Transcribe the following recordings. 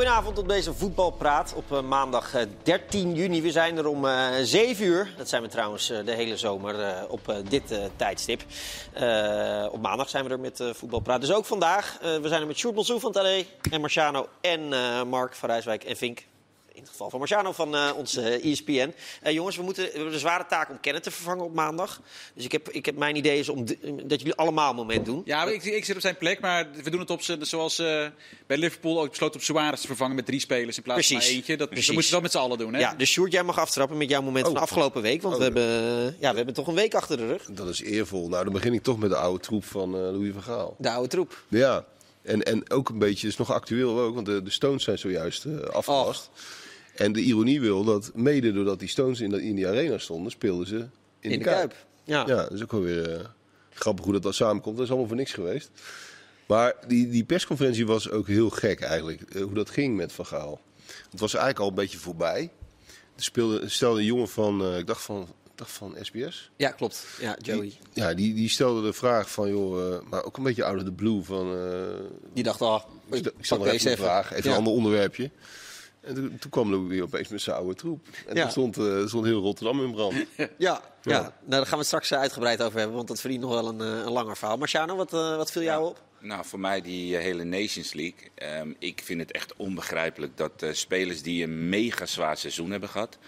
Goedenavond op deze voetbalpraat op eh, maandag eh, 13 juni. We zijn er om eh 7 uur. Dat zijn we trouwens eh, de hele zomer eh, op eh, dit eh, tijdstip. Eh, op maandag zijn we er met eh, voetbalpraat. Dus ook vandaag. Eh, we zijn er met Sjoerd Bolsoe van Talley en Marciano en eh, Mark van Rijswijk en Vink. In het geval van Marciano van eh onze eh, ESPN. Eh, jongens, we, moeten, we hebben de zware taak om Kenneth te vervangen op maandag. Dus ik heb, ik heb mijn idee is om de- dat jullie allemaal een moment doen. Ja, ik, ik zit op zijn plek, maar we doen het op z'n- zoals eh, bij Liverpool ook besloten op Suarez te vervangen met drie spelers in plaats van eentje. Dat, Precies. dat moeten we wel met z'n allen doen. Hè? Ja, dus Sjoerd, jij mag aftrappen met jouw moment van de afgelopen week. Want Oh. we, hebben, ja, we hebben toch een week achter de rug. Dat is eervol. Nou, dan begin ik toch met de oude troep van eh, Louis van Gaal. De oude troep. Ja, en, en ook een beetje, is nog actueel ook, want de, de Stones zijn zojuist eh, afgelast. En de ironie wil dat, mede doordat die Stones in, de, in die arena stonden, speelden ze in, In, de, de Kuip. Kuip. Ja. Ja, dat is ook wel weer eh, grappig hoe dat dan samenkomt. Dat is allemaal voor niks geweest. Maar die, die persconferentie was ook heel gek eigenlijk, eh, hoe dat ging met Van Gaal. Het was eigenlijk al een beetje voorbij. Er speelde, stelde een jongen van, eh, ik dacht van, van SBS. ja, klopt. Ja, Joey. Die, ja, die, die stelde de vraag van, joh, maar ook een beetje out of the blue van... Die dacht, oh, ik ik stel- deze even vraag, even Ja. een ander onderwerpje. En toen, toen kwam Louis weer opeens met zijn oude troep. En Ja. toen stond, eh, stond heel Rotterdam in brand. Ja, ja. Ja. Nou, daar gaan we het straks eh, uitgebreid over hebben, want dat verdient nog wel een, eh, een langer verhaal. Marciano, wat, eh, wat viel jou op? Nou, voor mij die eh, hele Nations League. Ehm, ik vind het echt onbegrijpelijk dat eh, spelers die een mega zwaar seizoen hebben gehad,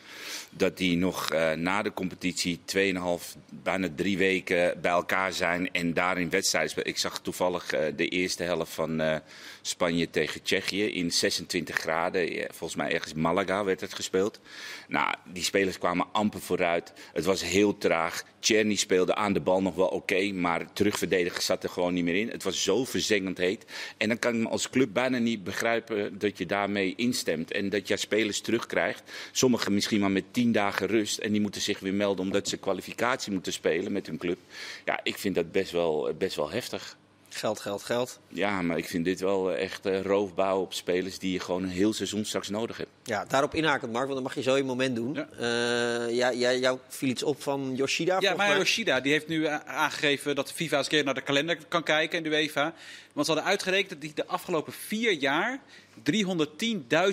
dat die nog eh, na de competitie 2,5, bijna drie weken bij elkaar zijn en daarin wedstrijden spelen. Ik zag toevallig de eerste helft van Spanje tegen Tsjechië in 26 graden. Volgens mij ergens Malaga werd het gespeeld. Nou, die spelers kwamen amper vooruit. Het was heel traag. Czerny speelde aan de bal nog wel oké, maar terugverdedigen zat er gewoon niet meer in. Het was zo verzengend heet. En dan kan ik me als club bijna niet begrijpen dat je daarmee instemt. En dat je spelers terugkrijgt. Sommigen misschien maar met tien dagen rust. En die moeten zich weer melden omdat ze kwalificatie moeten spelen met hun club. Ja, ik vind dat best wel, best wel heftig. Geld, geld, geld. Ja, maar ik vind dit wel echt eh, roofbouw op spelers die je gewoon een heel seizoen straks nodig hebt. Ja, daarop inhakend, Mark, want dan mag je zo je moment doen. Ja. Eh, ja, jij, jou viel iets op van Yoshida, Ja, maar mij. Yoshida die heeft nu aangegeven dat de FIFA eens een keer naar de kalender kan kijken en de UEFA. Want ze hadden uitgerekend dat hij de afgelopen vier jaar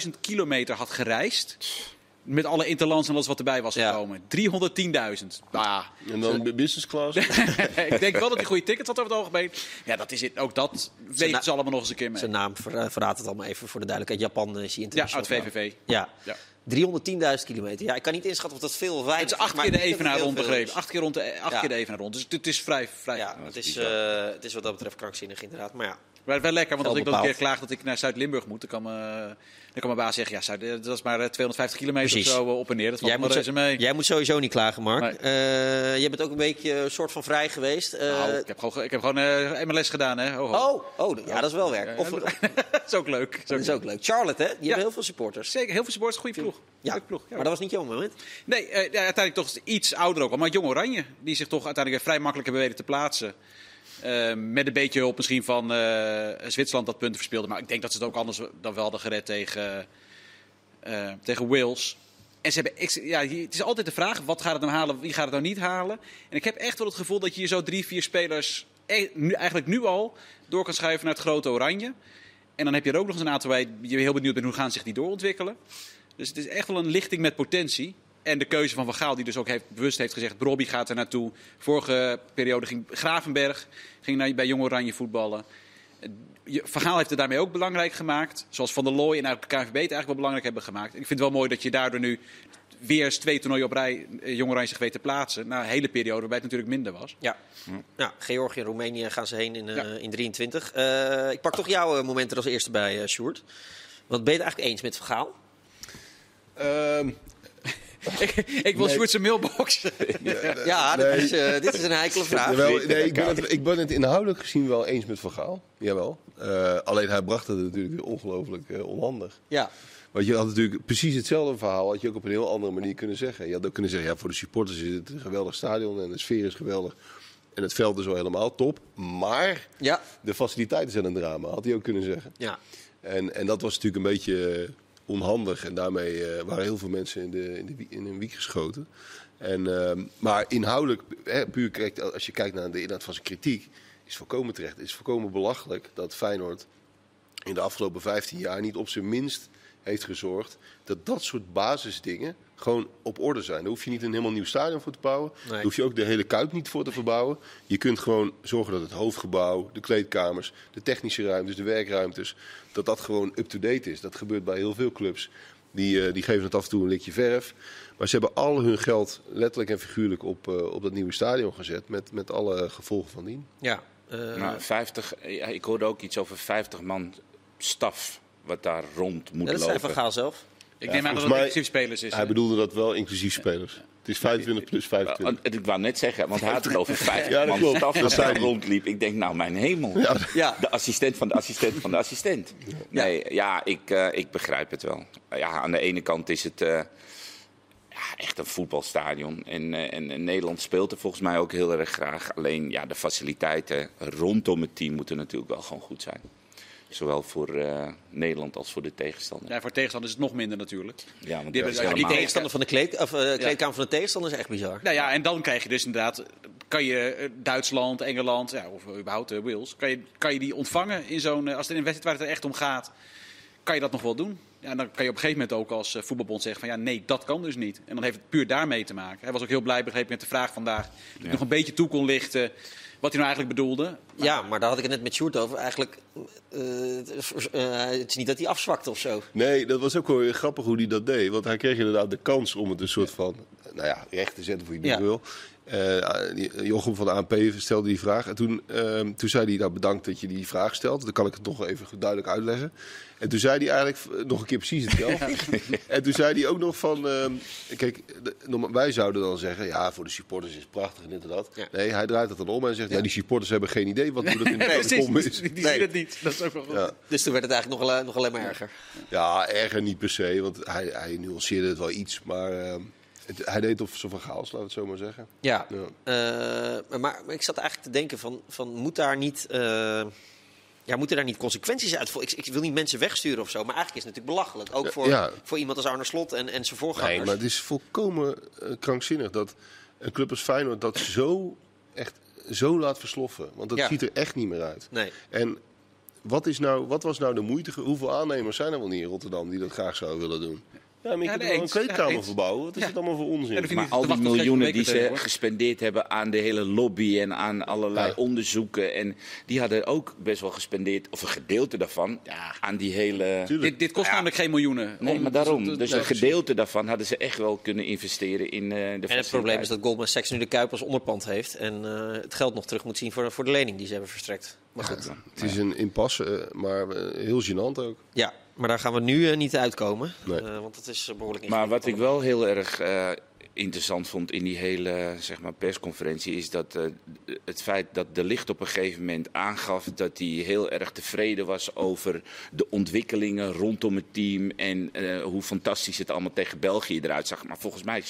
310.000 kilometer had gereisd. Met alle interlands en alles wat erbij was Ja. gekomen. 310.000. Nou, En dan business class. ik denk wel dat hij goede tickets had over het algemeen. Ja, dat is het. Ook dat weten ze allemaal nog eens een keer mee. Zijn naam eh, verraadt het allemaal even voor de duidelijkheid. Japan is hij Ja, international. uit VVV. Ja. Ja. 310.000 kilometer. Ja, ik kan niet inschatten of dat veel of weinig Het is acht keer de evenaar rond begrepen. is. Acht keer, rond de, acht Ja. keer de evenaar rond. Dus het is vrij, vrij. Ja, het is is, eh, het is wat dat betreft krankzinnig inderdaad. Maar ja, Maar wel lekker, want als ik dan een keer klaag dat ik naar Zuid-Limburg moet, dan kan, me, dan kan mijn baas zeggen, ja, Zuid, eh, dat is maar eh, 250 kilometer Precies. of zo eh, op en neer. Dat valt jij moet, zo- mee. jij moet sowieso niet klagen, Mark. Nee. Eh, jij bent ook een beetje een soort van vrij geweest. Eh, Nou, ik heb gewoon, ik heb gewoon eh, MLS gedaan, hè. Ho, ho. oh, oh, ja, dat is wel werk. Of, dat is ook leuk. Dat is dat ook is ook leuk. Charlotte, hè? Hebben Ja. heel veel supporters. Zeker, heel veel supporters, goede ploeg. Ja, ploeg. Ja. maar dat was niet jouw moment. Nee, eh, ja, uiteindelijk toch iets ouder ook al. Maar Jong Oranje, die zich toch uiteindelijk vrij makkelijk hebben weten te plaatsen. Eh, met een beetje hulp misschien van eh, Zwitserland dat punten verspeelde. Maar ik denk dat ze het ook anders dan wel hadden gered tegen, eh, tegen Wales. En ze hebben, ja, het is altijd de vraag, wat gaat het nou halen, wie gaat het nou niet halen? En ik heb echt wel het gevoel dat je hier zo drie, vier spelers e- eigenlijk nu al door kan schuiven naar het grote Oranje. En dan heb je er ook nog eens een aantal waar je heel benieuwd bent hoe gaan zich die doorontwikkelen. Dus het is echt wel een lichting met potentie. En de keuze van Van Gaal, die dus ook heeft, bewust heeft gezegd... Brobby gaat er naartoe. Vorige periode ging Gravenberg ging naar, bij Jong Oranje voetballen. Eh, je- Van Gaal heeft het daarmee ook belangrijk gemaakt. Zoals Van der Looy en eigenlijk de KNVB het eigenlijk wel belangrijk hebben gemaakt. En ik vind het wel mooi dat je daardoor nu weer eens twee toernooien op rij... eh, Jong Oranje zich weet te plaatsen. Na een hele periode waarbij het natuurlijk minder was. Ja. ja Georgië en Roemenië gaan ze heen in, eh, Ja. in 23. Eh, ik pak toch jouw eh, moment er als eerste bij, eh Sjoerd. Wat ben je het eigenlijk eens met Van Gaal? Ik, ik wil Nee. Sjoerd zijn mailbox. Ja, nee. is, eh, dit is een heikele vraag. jawel, nee, ik, ben het, ik ben het inhoudelijk gezien wel eens met Van Gaal. Jawel. Eh, alleen hij bracht het natuurlijk weer ongelooflijk eh, onhandig. Ja. Want je had natuurlijk precies hetzelfde verhaal, had je ook op een heel andere manier kunnen zeggen. Je had ook kunnen zeggen, ja, voor de supporters is het een geweldig stadion en de sfeer is geweldig. En het veld is wel helemaal top. Maar Ja. de faciliteiten zijn een drama, had hij ook kunnen zeggen. Ja. En, en dat was natuurlijk een beetje onhandig. En daarmee eh, waren heel veel mensen in, de, in, de, in een wiek geschoten. En, ehm, maar inhoudelijk, hè, puur kijkt, als je kijkt naar de inhoud van zijn kritiek, is volkomen terecht. Het is volkomen belachelijk dat Feyenoord in de afgelopen 15 jaar niet op zijn minst heeft gezorgd dat dat soort basisdingen gewoon op orde zijn. Daar hoef je niet een helemaal nieuw stadion voor te bouwen. Nee. Daar hoef je ook de hele Kuip niet voor te verbouwen. Je kunt gewoon zorgen dat het hoofdgebouw, de kleedkamers, de technische ruimtes, de werkruimtes, dat dat gewoon up-to-date is. Dat gebeurt bij heel veel clubs. Die, eh, die geven het af en toe een likje verf. Maar ze hebben al hun geld letterlijk en figuurlijk op, eh, op dat nieuwe stadion gezet. Met, met alle gevolgen van dien. Ja. eh, Nou, 50, ja, ik hoorde ook iets over 50 man staf wat daar rond moet ja, dat lopen. Van Gaal zelf. Ik neem aan dat het inclusief spelers is. Hij bedoelde dat wel inclusief spelers. Het is 25 plus Uh, 25. Ik wou net zeggen, want hij had het over 50 Ja, dat man staf Dat daar hij. rondliep. Ik denk, nou mijn hemel. Ja, Ja. De assistent van de assistent van de assistent. Nee, ja, ik, eh, ik begrijp het wel. Ja, aan de ene kant is het eh, ja, echt een voetbalstadion. En, eh, en, en Nederland speelt er volgens mij ook heel erg graag. Alleen ja, de faciliteiten rondom het team moeten natuurlijk wel gewoon goed zijn. Zowel voor eh, Nederland als voor de tegenstander. Ja, voor tegenstanders is het nog minder natuurlijk. Ja, want Die Die tegenstander van de kleed, of, eh, kleedkamer van de tegenstander is echt bizar. Nou ja, en dan krijg je dus inderdaad, kan je eh, Duitsland, Engeland, ja, of überhaupt Wales, kan je, kan je die ontvangen in zo'n, als het in een wedstrijd waar het er echt om gaat, kan je dat nog wel doen. Ja, en dan kan je op een gegeven moment ook als eh, voetbalbond zeggen van ja, nee, dat kan dus niet. En dan heeft het puur daarmee te maken. Hij was ook heel blij, begreep ik, met de vraag vandaag, Ja. nog een beetje toe kon lichten wat hij nou eigenlijk bedoelde. Ja, maar daar had ik het net met Sjoerd over. Eigenlijk, eh, het is- eh, het is niet dat hij afzwakte of zo. Nee, dat was ook wel weer grappig hoe hij dat deed. Want hij kreeg inderdaad de kans om het een soort van nou ja, recht te zetten voor je ja. wil. Eh, die- Jochem van de ANP stelde die vraag. En toen, ehm, toen zei hij, nou bedankt dat je die vraag stelt. Dan kan ik het nog even goed duidelijk uitleggen. En toen zei hij eigenlijk v- nog een keer precies hetzelfde. en toen zei hij ook nog van... ehm, kijk, de- wij zouden dan zeggen... Ja, voor de supporters is het prachtig en dit en dat. Ja. Nee, hij draait het dan om en zegt... Ja, die supporters hebben geen idee wat dat in de Nee, precies, is. die, die Nee. zien het niet. Dat is ook wel goed. Ja. Dus toen werd het eigenlijk nog, alleen- nog alleen maar erger. Ja, erger niet per se, want hij, hij nuanceerde het wel iets. Maar ehm, het, hij deed of zo van chaos, we het zo maar zeggen. Ja. Ja. Eh, maar, maar ik zat eigenlijk te denken van, van moet daar niet... eh, ja, moeten daar niet consequenties uit? Ik, ik wil niet mensen wegsturen of zo, maar eigenlijk is het natuurlijk belachelijk. Ook voor, Ja. voor iemand als Arne Slot en, en zijn voorgangers. Nee, maar het is volkomen eh, krankzinnig dat een club als Feyenoord dat zo, echt, zo laat versloffen. Want dat Ja. ziet er echt niet meer uit. Nee. En wat, is nou, wat was nou de moeite? Hoeveel aannemers zijn er wel niet in Rotterdam die dat graag zouden willen doen? Ja, maar je Ja, kunt nee, wel een kleedkamer Ja, verbouwen. Wat is Ja. het allemaal voor onzin? Maar al die miljoenen die ze gespendeerd hebben aan de hele lobby en aan allerlei Ja. onderzoeken. En die hadden ook best wel gespendeerd, of een gedeelte daarvan, aan die hele... Tuurlijk. Dit, dit kost namelijk geen miljoenen. Nee, maar daarom. Dus een gedeelte daarvan hadden ze echt wel kunnen investeren in eh, de En het probleem is dat Goldman Sachs nu de Kuip als onderpand heeft. En eh, het geld nog terug moet zien voor, voor de lening die ze hebben verstrekt. Maar goed. Het is een impasse, eh, maar heel gênant ook. Ja, maar daar gaan we nu eh, niet uitkomen. Nee. Eh, want het is eh, behoorlijk Maar wat ik wel heel erg eh, interessant vond in die hele zeg maar, persconferentie... is dat eh, het feit dat de licht op een gegeven moment aangaf... dat hij heel erg tevreden was over de ontwikkelingen rondom het team... en eh, hoe fantastisch het allemaal tegen België eruit zag. Maar volgens mij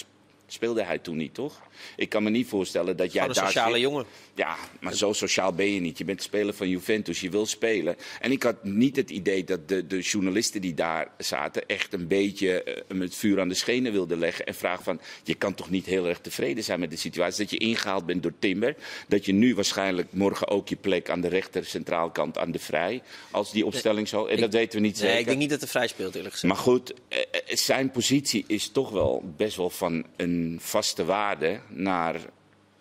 speelde hij toen niet, toch? Ik kan me niet voorstellen dat jij Gewoon een daar sociale zit- jongen. Ja, maar zo sociaal ben je niet. Je bent speler van Juventus, je wil spelen. En ik had niet het idee dat de, de journalisten die daar zaten... echt een beetje eh, hem het vuur aan de schenen wilden leggen. En vragen van, je kan toch niet heel erg tevreden zijn met de situatie... dat je ingehaald bent door Timber. Dat je nu waarschijnlijk morgen ook je plek aan de rechter centraalkant aan de vrij... als die opstelling zo... En Ik- dat weten we niet Nee, zeker. ik denk niet dat hij vrij speelt eerlijk gezegd. Maar goed, eh, eh, zijn positie is toch wel best wel van een vaste waarde naar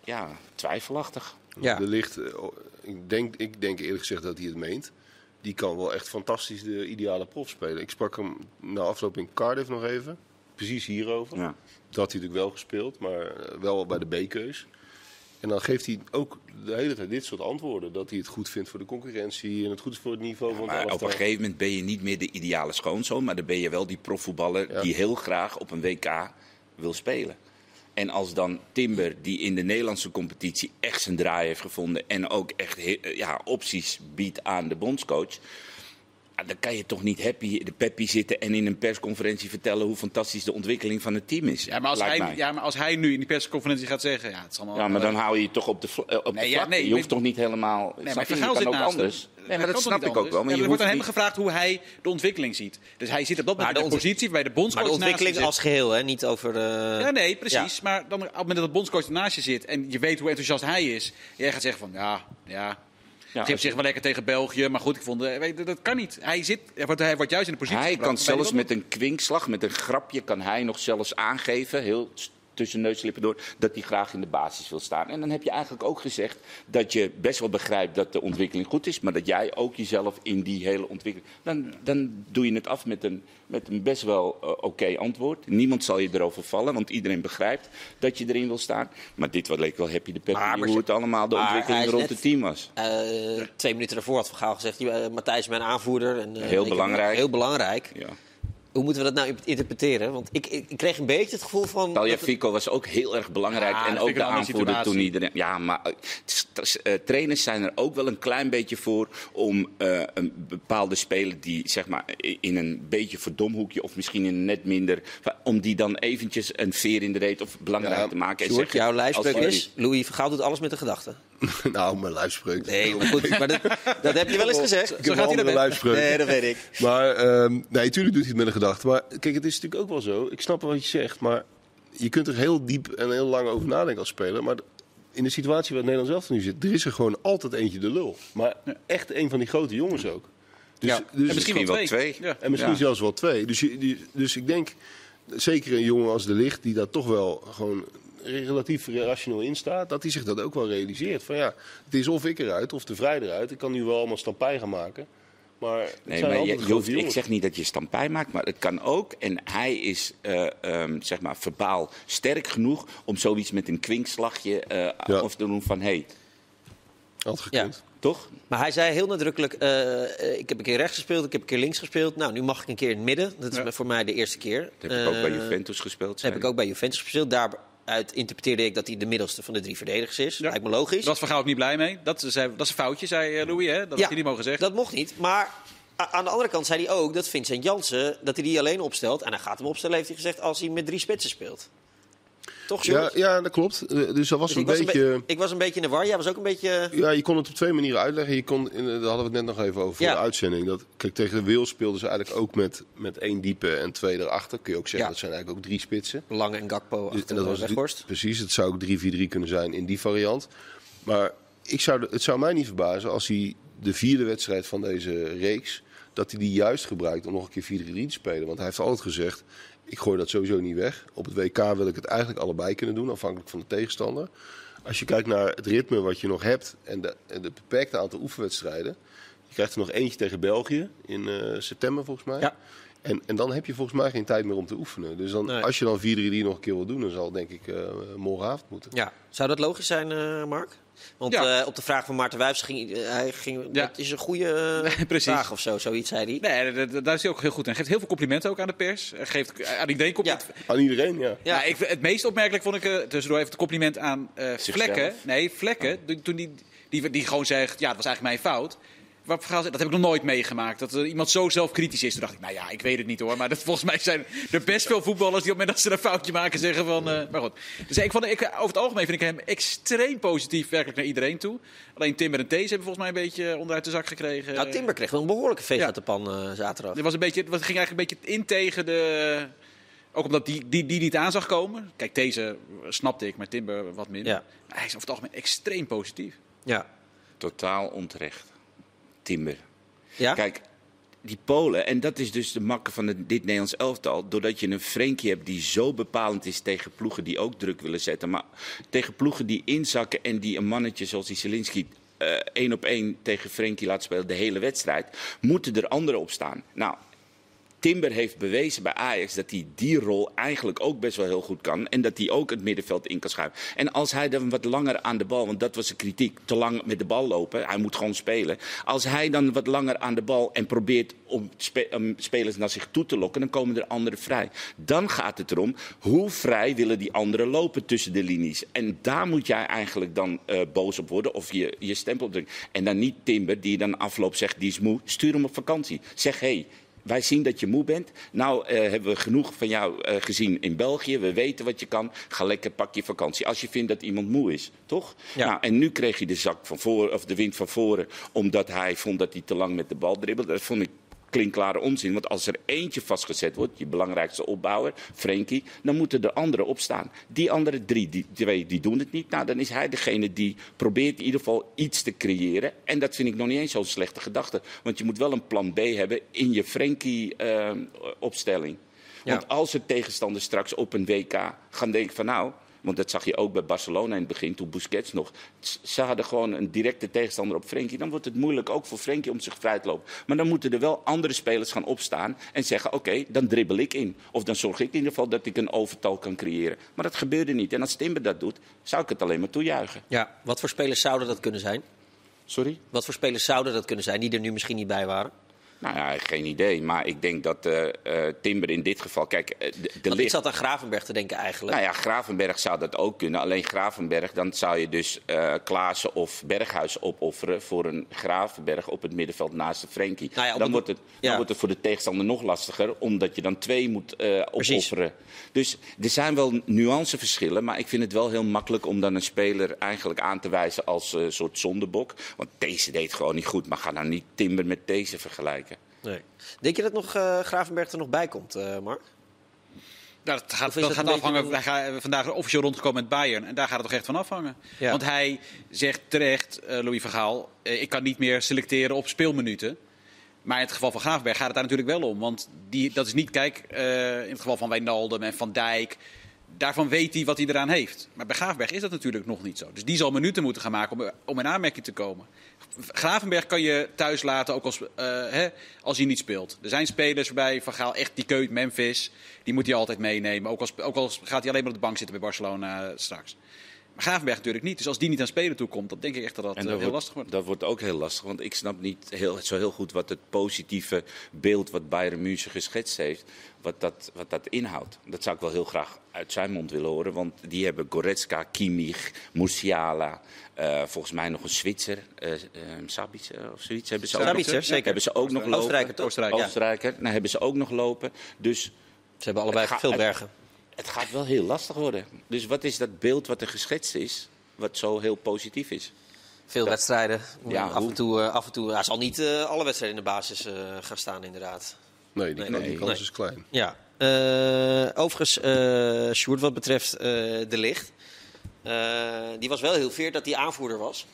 ja, twijfelachtig. Ja. Er ligt, eh, ik, denk, ik denk eerlijk gezegd dat hij het meent. Die kan wel echt fantastisch de ideale prof spelen. Ik sprak hem na afloop in Cardiff nog even. Precies hierover. Ja. Dat had hij natuurlijk wel gespeeld, maar eh, wel bij de B-keus. En dan geeft hij ook de hele tijd dit soort antwoorden. Dat hij het goed vindt voor de concurrentie en het goed is voor het niveau van Maar op een gegeven moment ben je niet meer de ideale schoonzoon, maar dan ben je wel die profvoetballer Ja. die heel graag op een WK wil spelen. En als dan Timber, die in de Nederlandse competitie echt zijn draai heeft gevonden en ook echt ja, opties biedt aan de bondscoach. Ja, Dan kan je toch niet happy de peppy zitten en in een persconferentie vertellen hoe fantastisch de ontwikkeling van het team is. Ja maar, als hij, mij. ja, maar als hij nu in die persconferentie gaat zeggen... Ja, het is allemaal, Ja, maar dan hou je je toch op de, eh, op Nee, de ja, vlakte. nee, je hoeft toch niet helemaal... Nee, maar je? Kan zit ook anders. Nee, maar dat snap ik ook wel. Maar je er wordt aan hem gevraagd hoe hij de ontwikkeling ziet. Dus hij zit op dat moment in de de positie bij de bondscoach Maar de ontwikkeling als geheel, hè? niet over de... Ja, nee, precies. Maar dan, op het moment dat de bondscoach naast je zit en je weet hoe enthousiast hij is... jij gaat zeggen van, ja, ja... Ja, Geeft zich wel lekker tegen België, maar goed, ik vond, eh, weet, dat kan niet. Hij, zit, hij, wordt, hij wordt juist in de positie. Hij kan gebracht zelfs met een kwinkslag, met een grapje, kan hij nog zelfs aangeven, heel tussen neuslippen door, dat hij graag in de basis wil staan. En dan heb je eigenlijk ook gezegd dat je best wel begrijpt dat de ontwikkeling goed is, maar dat jij ook jezelf in die hele ontwikkeling. Dan, dan doe je het af met een, met een best wel eh, oké antwoord. Niemand zal je erover vallen, want iedereen begrijpt dat je erin wil staan. Maar dit wat leek wel happy de maar hoe het allemaal de ontwikkeling rond net- het team was. Eh, twee minuten daarvoor had Van Gaal gezegd, "Ja, eh, Matthijs is mijn aanvoerder. En, Heel belangrijk. Heel belangrijk. Ja. Hoe moeten we dat nou interpreteren? Want ik, ik, ik kreeg een beetje het gevoel van... het- Tagliafico was ook heel erg belangrijk. Ja, en ook de aanvoerder toen iedereen. Ja, maar eh, eh, trainers zijn er ook wel een klein beetje voor om eh, een bepaalde speler die zeg maar in een beetje verdomhoekje of misschien in een net minder, om die dan eventjes een veer in de reet of belangrijk Ja, te maken. En Sjoerd, zeggen, jouw jullie- is... Louis van Gaal doet alles met de gedachten. nou, mijn lijfspreuk. Nee, maar goed. Maar dat, dat heb je wel eens gezegd. Ik heb Zo een gaat hij lijfspreuk. Nee, dat weet ik. Maar ehm, nee, natuurlijk doet hij het met een gedachte. Maar kijk, het is natuurlijk ook wel zo. Ik snap wat je zegt, maar je kunt er heel diep en heel lang over nadenken als speler. Maar in de situatie waar het Nederlands zelf nu zit, er is er gewoon altijd eentje de lul. Maar echt een van die grote jongens ook. Dus, Ja. dus, En Misschien wel twee. Ja. en misschien Ja. zelfs wel twee. Dus, dus ik denk, zeker een jongen als De Licht, die daar toch wel gewoon relatief rationeel in staat, dat hij zich dat ook wel realiseert. Van ja, het is of ik eruit of de vrij eruit. Ik kan nu wel allemaal stampij gaan maken. Maar het Nee, zijn maar je, hoeft, ik zeg niet dat je stampij maakt, maar het kan ook. En hij is eh, ehm, zeg maar verbaal sterk genoeg om zoiets met een kwinkslagje eh Ja. of te doen van hé, hey, Altijd gekund. toch? Maar hij zei heel nadrukkelijk, eh, ik heb een keer rechts gespeeld, ik heb een keer links gespeeld. Nou, nu mag ik een keer in het midden. Dat is Ja. voor mij de eerste keer. Dat heb ik ook bij Juventus gespeeld. Dat zei heb ik ook bij Juventus gespeeld. Daaruit interpreteerde ik dat hij de middelste van de drie verdedigers is. Ja. Lijkt me logisch. Daar was ook niet blij mee. Dat is, dat is een foutje, zei eh, Louis. Hè? Dat had hij niet mogen zeggen. Dat mocht niet. Maar aan de andere kant zei hij ook dat Vincent Jansen dat hij die alleen opstelt. En hij gaat hem opstellen, heeft hij gezegd, als hij met drie spitsen speelt. Toch, Ja, ja, dat klopt. Eh, Dus dat was Dus een ik, was een beetje... be- ik was een beetje in de war. Jij was ook een beetje... Ja, je kon het op twee manieren uitleggen. Je kon, in- daar hadden we het net nog even over voor Ja. de uitzending. Dat, kijk, tegen de Wales speelden ze eigenlijk ook met, met één diepe en twee erachter. Kun je ook zeggen, dat zijn eigenlijk ook drie spitsen. Lange en Gakpo Dus- achter en dat was Weghorst. Precies, het zou ook 3-4-3 kunnen zijn in die variant. Maar ik zou, het zou mij niet verbazen als hij de vierde wedstrijd van deze reeks... dat hij die juist gebruikt om nog een keer 4-3 te spelen. Want hij heeft altijd gezegd, ik gooi dat sowieso niet weg. Op het WK wil ik het eigenlijk allebei kunnen doen, afhankelijk van de tegenstander. Als je kijkt naar het ritme wat je nog hebt en de, en de beperkte aantal oefenwedstrijden... je krijgt er nog eentje tegen België in eh, september volgens mij. Ja. En, en dan heb je volgens mij geen tijd meer om te oefenen. Dus dan, Nee. als je dan 4-3 nog een keer wil doen, dan zal het denk ik eh morgenavond moeten. Ja. Zou dat logisch zijn, eh, Mark? Want Ja. eh, op de vraag van Maarten Wijfs ging eh, hij ging, Ja. dat is een goede eh, vraag of zo, zoiets zei hij. Nee, dat- dat- daar is hij ook heel goed in. Hij geeft heel veel complimenten ook aan de pers. Geeft aan iedereen complimenten. Aan iedereen, ja. Ja, ik, het meest opmerkelijk vond ik eh, tussendoor even het compliment aan eh Vlekken. Nee, Vlekken. Toen- Toen die, die, die gewoon zegt, ja, het was eigenlijk mijn fout. Waar dat heb ik nog nooit meegemaakt. Dat er iemand zo zelfkritisch is. Toen dacht ik, nou ja, ik weet het niet hoor. Maar dat, volgens mij zijn er best veel voetballers die op het moment dat ze een foutje maken zeggen van... eh, maar goed. Dus ik vond, ik, over het algemeen vind ik hem extreem positief werkelijk naar iedereen toe. Alleen Timber en Thees hebben volgens mij een beetje onderuit de zak gekregen. Nou, Timber kreeg wel een behoorlijke veeg Ja. uit de pan eh, zaterdag. Het was een beetje, het ging eigenlijk een beetje in tegen de. Ook omdat die, die, die niet aan zag komen. Kijk, deze snapte ik, maar Timber wat minder. Ja. Hij is over het algemeen extreem positief. Ja. Totaal onterecht. Ja? Kijk, die Polen, en dat is dus de makke van het, dit Nederlands elftal. Doordat je een Frenkie hebt die zo bepalend is tegen ploegen die ook druk willen zetten. Maar tegen ploegen die inzakken en die een mannetje zoals die Zelinski eh, één op één tegen Frenkie laat spelen de hele wedstrijd. Moeten er anderen op staan. Nou, Timber heeft bewezen bij Ajax dat hij die rol eigenlijk ook best wel heel goed kan. En dat hij ook het middenveld in kan schuiven. En als hij dan wat langer aan de bal, want dat was de kritiek, te lang met de bal lopen. Hij moet gewoon spelen. Als hij dan wat langer aan de bal en probeert om, spe- om spelers naar zich toe te lokken, dan komen er anderen vrij. Dan gaat het erom, hoe vrij willen die anderen lopen tussen de linies. En daar moet jij eigenlijk dan eh, boos op worden of je, je stempel drukken. En dan niet Timber die dan afloop zegt, die is moe. Stuur hem op vakantie. Zeg, hé, hey, wij zien dat je moe bent. Nou eh, hebben we genoeg van jou eh, gezien in België. We weten wat je kan. Ga lekker, pak je vakantie. Als je vindt dat iemand moe is, toch? Ja. Nou, en nu kreeg hij de zak van voren, of de wind van voren, omdat hij vond dat hij te lang met de bal dribbelde. Dat vond ik klinkklare onzin. Want als er eentje vastgezet wordt, je belangrijkste opbouwer, Frenkie, dan moeten de anderen opstaan. Die andere drie, die twee, die doen het niet. Nou, dan is hij degene die probeert in ieder geval iets te creëren. En dat vind ik nog niet eens zo'n slechte gedachte. Want je moet wel een plan B hebben in je Frenkie-opstelling. Want als er tegenstanders straks op een WK gaan denken van nou, want dat zag je ook bij Barcelona in het begin, toen Busquets nog. Ze hadden gewoon een directe tegenstander op Frenkie. Dan wordt het moeilijk ook voor Frenkie om zich vrij te lopen. Maar dan moeten er wel andere spelers gaan opstaan en zeggen: Oké, dan dribbel ik in. Of dan zorg ik in ieder geval dat ik een overtal kan creëren. Maar dat gebeurde niet. En als Timber dat doet, zou ik het alleen maar toejuichen. Ja, wat voor spelers zouden dat kunnen zijn? Sorry? Wat voor spelers zouden dat kunnen zijn die er nu misschien niet bij waren? Nou ja, geen idee. Maar ik denk dat uh, uh, Timber in dit geval. Kijk, uh, de, de Want ik zat aan Gravenberg te denken eigenlijk. Nou ja, Gravenberg zou dat ook kunnen. Alleen Gravenberg, dan zou je dus Klaassen of Berghuis opofferen voor een Gravenberg op het middenveld naast de Frenkie. Nou ja, dan, wordt het, ja. dan wordt het voor de tegenstander nog lastiger, omdat je dan twee moet opofferen. Dus er zijn wel nuanceverschillen, maar ik vind het wel heel makkelijk om dan een speler eigenlijk aan te wijzen als een soort zondebok. Want deze deed gewoon niet goed, maar ga nou niet Timber met deze vergelijken. Nee. Denk je dat nog, uh, Gravenberg er nog bij komt, uh, Mark? Nou, dat gaat, dat gaat afhangen. Een... Wij gaan vandaag officieel rondgekomen met Bayern. En daar gaat het toch echt van afhangen. Ja. Want hij zegt terecht, uh, Louis van Gaal, ik kan niet meer selecteren op speelminuten. Maar in het geval van Gravenberg gaat het daar natuurlijk wel om. Want die, dat is niet, kijk, in het geval van Wijnaldum en Van Dijk daarvan weet hij wat hij eraan heeft. Maar bij Gravenberg is dat natuurlijk nog niet zo. Dus die zal minuten moeten gaan maken om, om in aanmerking te komen. Gravenberg kan je thuis laten, ook als, uh, hè, als hij niet speelt. Er zijn spelers waarbij Van Gaal echt die keut Memphis, die moet hij altijd meenemen. Ook, als, ook al gaat hij alleen maar op de bank zitten bij Barcelona straks. Maar Gravenberg natuurlijk niet. Dus als die niet aan spelen toe komt, dan denk ik echt dat dat, dat heel wordt, lastig wordt. Dat wordt ook heel lastig, want ik snap niet heel, zo heel goed wat het positieve beeld wat Bayern München geschetst heeft, wat dat, wat dat inhoudt. Dat zou ik wel heel graag uit zijn mond willen horen, want die hebben Goretzka, Kimmich, Musiala, uh, volgens mij nog een Zwitser, uh, uh, Sabitzer of zoiets. Hebben ze ook Sabitzer, nog, zeker. Hebben ze ook nog lopen. Oostenrijker, toch? Oostenrijker. Oostenrijker. Nou, hebben ze ook nog lopen. Dus ze hebben allebei ga, veel bergen. Het, gaat wel heel lastig worden. Dus wat is dat beeld wat er geschetst is, wat zo heel positief is? Veel wedstrijden. Ja, af, en toe, uh, af en toe. Hij zal niet uh, alle wedstrijden in de basis uh, gaan staan, inderdaad. Nee, die, nee, die kans nee. is klein. Ja. overigens, Sjoerd, wat betreft de licht. die was wel heel veer dat hij aanvoerder was.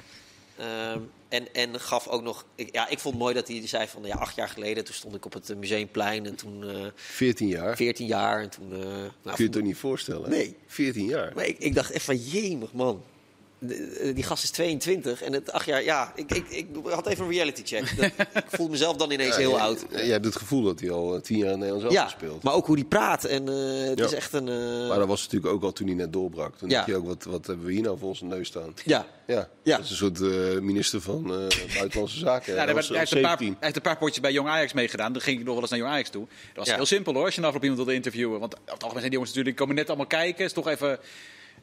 En, en gaf ook nog. Ja, ik vond het mooi dat hij zei van ja, acht jaar geleden. Toen stond ik op het museumplein en toen. 14 jaar. 14 jaar en toen. nou, Kun je het toch niet voorstellen? Nee. 14 jaar. Maar ik, ik dacht echt van jemig man die gast is 22 en het acht jaar, ja, ik, ik, ik had even een reality check. Dat, ik voel mezelf dan ineens ja, heel oud. Jij hebt het gevoel dat hij al tien jaar in Nederland ja, speelt. maar ook hoe hij praat. En, uh, het ja. is echt een... Uh... Maar dat was natuurlijk ook al toen hij net doorbrak. Toen ja. dacht je ook, wat, wat hebben we hier nou voor onze neus staan? Ja. Ja, ja. dat is een soort uh, minister van Buitenlandse Zaken. Ja, hij, was, hij, heeft paar, hij, heeft een paar potjes bij Jong Ajax meegedaan. Dan ging ik nog wel eens naar Jong Ajax toe. Dat was heel simpel hoor, als je nou op iemand wilde interviewen. Want op het algemeen zijn die jongens natuurlijk, die komen net allemaal kijken. is toch even...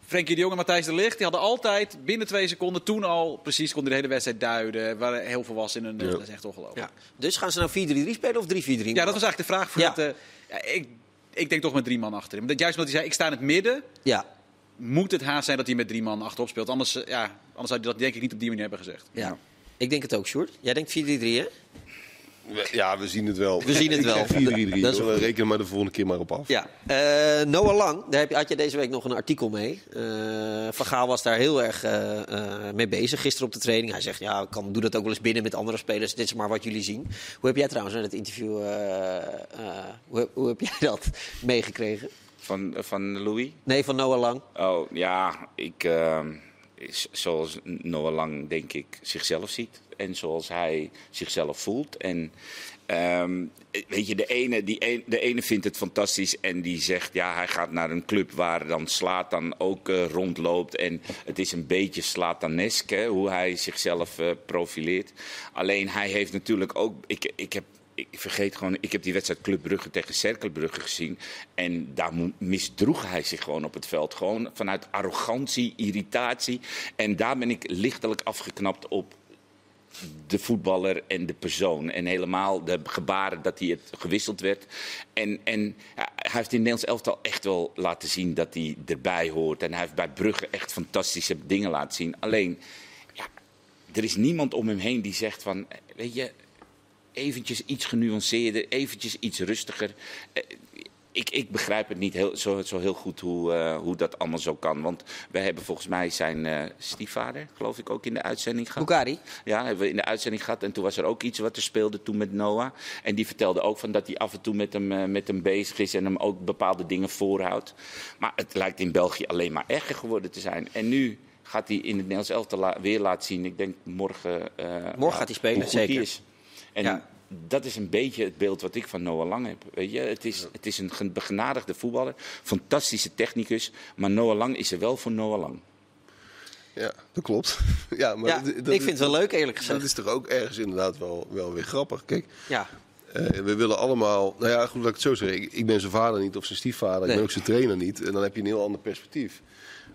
Frenkie de Jong en Matthijs de Ligt, die hadden altijd binnen twee seconden toen al precies konden de hele wedstrijd duiden. Waren heel volwassen in een. Ja. Dat is echt ongelooflijk. Ja. Dus gaan ze nou 4-3-3 spelen of 3-4-3? Ja, dat was eigenlijk de vraag voor ja. het. Uh, ja, ik, ik denk toch met drie man achterin. Maar juist omdat hij zei, ik sta in het midden. Ja. Moet het haast zijn dat hij met drie man achterop speelt. Anders, uh, ja, anders zou hij dat denk ik niet op die manier hebben gezegd. Ja. Ik denk het ook, Sjoerd. Jij denkt 4-3-3, hè? Ja, we zien het wel. We zien het wel. 4-3-3. We rekenen maar de volgende keer maar op af. Ja. Uh, Noah Lang, daar heb je, had je deze week nog een artikel mee. Uh, Van Gaal was daar heel erg uh, mee bezig gisteren op de training. Hij zegt, ja, ik kan, doe dat ook wel eens binnen met andere spelers. Dit is maar wat jullie zien. Hoe heb jij trouwens naar het interview, hoe, hoe, heb jij dat meegekregen? Van, van Louis? Nee, van Noah Lang. Oh, ja, ik... ehm, zoals Noah Lang, denk ik, zichzelf ziet. En zoals hij zichzelf voelt. En um, weet je, de ene, die de ene vindt het fantastisch en die zegt... ja, hij gaat naar een club waar dan Slatan ook uh, rondloopt. En het is een beetje Slatanesk, hè, hoe hij zichzelf uh, profileert. Alleen hij heeft natuurlijk ook... Ik, ik heb ik vergeet gewoon, ik heb die wedstrijd Club Brugge tegen Cerkelbrugge gezien. En daar misdroeg hij zich gewoon op het veld. Gewoon vanuit arrogantie, irritatie. En daar ben ik lichtelijk afgeknapt op de voetballer en de persoon. En helemaal de gebaren dat hij het gewisseld werd. En, en hij heeft in het Nederlands elftal echt wel laten zien dat hij erbij hoort. En hij heeft bij Brugge echt fantastische dingen laten zien. Alleen, ja, er is niemand om hem heen die zegt van, weet je eventjes iets genuanceerder, eventjes iets rustiger. Ik, ik begrijp het niet heel, zo, zo heel goed hoe, eh, hoe dat allemaal zo kan. Want wij hebben volgens mij zijn eh, stiefvader, geloof ik, ook in de uitzending gehad. Bukari? Ja, hebben we in de uitzending gehad. En toen was er ook iets wat er speelde toen met Noah. En die vertelde ook van dat hij af en toe met hem, eh, met hem bezig is en hem ook bepaalde dingen voorhoudt. Maar het lijkt in België alleen maar erger geworden te zijn. En nu gaat hij in het Nederlands elftal la- weer laten zien. Ik denk morgen, Morgen gaat hij spelen, zeker. is. En Ja. Dat is een beetje het beeld wat ik van Noah Lang heb. Weet je? Het, is, het is een gen- begenadigde voetballer, fantastische technicus. Maar Noah Lang is er wel voor Noah Lang. Ja, dat klopt. ja, maar Ja, dat- ik dat- vind het wel leuk eerlijk Dat gezegd. is toch ook ergens inderdaad wel, wel weer grappig. Kijk, Ja, eh, we willen allemaal... Nou ja, goed, laat ik het zo zeggen. Ik, ik ben zijn vader niet of zijn stiefvader. Ik ben ook zijn trainer niet. En dan heb je een heel ander perspectief.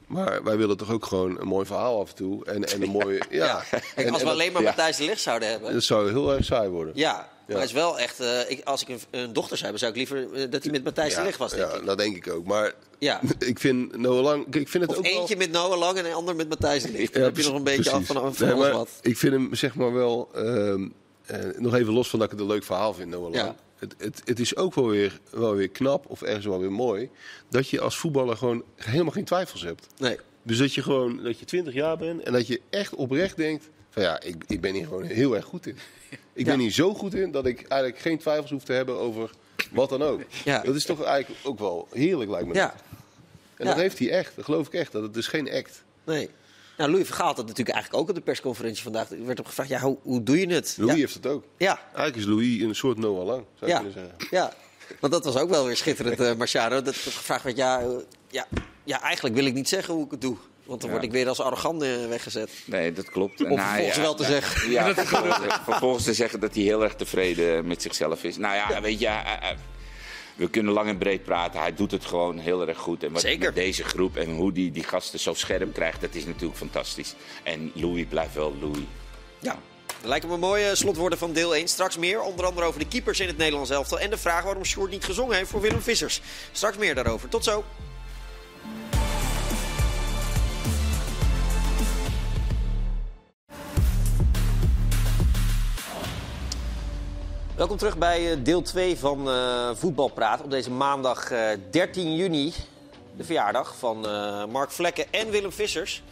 Maar wij willen toch ook gewoon een mooi verhaal af en toe. En, en een mooie... Ja. En- als we alleen maar ja. Matthijs de Ligt zouden hebben. Dat zou heel erg saai worden. Ja, maar Ja. hij is wel echt. eh, ik, als ik een, een dochter zou hebben, zou ik liever eh, dat hij met Matthijs de Ligt was, denk ja, ik. dat denk ik ook. Maar Ja. ik vind Noah Lang... Ik vind het Of ook wel- eentje met Noah Lang en een ander met Matthijs de Ligt. Dan Ja, heb je nog een beetje precies. af van, van Nee, maar wat. Ik vind hem zeg maar wel, ehm, eh, nog even los van dat ik het een leuk verhaal vind, Noah Lang. Het, het, het is ook wel weer, wel weer knap, of ergens wel weer mooi, dat je als voetballer gewoon helemaal geen twijfels hebt. Nee. Dus dat je gewoon, dat je 20 jaar bent en dat je echt oprecht denkt van ja, ik, ik ben hier gewoon heel erg goed in. Ik ben hier zo goed in dat ik eigenlijk geen twijfels hoef te hebben over wat dan ook. Ja. Dat is toch eigenlijk ook wel heerlijk lijkt me. Ja, dat. En dat heeft hij echt, dat geloof ik echt. Dat het is geen act. nee. Nou, Louis Vergaal had het natuurlijk eigenlijk ook op de persconferentie vandaag. Er werd op gevraagd, ja, hoe, hoe doe je het? Louis ja. heeft het ook. Ja, Eigenlijk is Louis een soort Noah Lang, zou je ja, kunnen zeggen. ja. Want dat was ook wel weer schitterend, eh Marciano. Dat, dat gevraagd werd, ja, eh, ja, ja, eigenlijk wil ik niet zeggen hoe ik het doe. Want dan Ja. word ik weer als arrogant eh, weggezet. Nee, dat klopt. Om vervolgens wel te zeggen. Ja, vervolgens, vervolgens te zeggen dat hij heel erg tevreden met zichzelf is. Nou ja, weet je, we kunnen lang en breed praten. Hij doet het gewoon heel erg goed. En wat Zeker. met deze groep en hoe die, die gasten zo scherp krijgt, dat is natuurlijk fantastisch. En Louis blijft wel Louis. Ja. Dat lijken me mooie slotwoorden van deel 1. Straks meer, onder andere over de keepers in het Nederlands elftal... en de vraag waarom Sjoerd niet gezongen heeft voor Willem Vissers. Straks meer daarover. Tot zo. Welkom terug bij eh, deel 2 van eh Voetbalpraat. Op deze maandag eh, 13 juni, de verjaardag van eh, Mark Vlekken en Willem Vissers.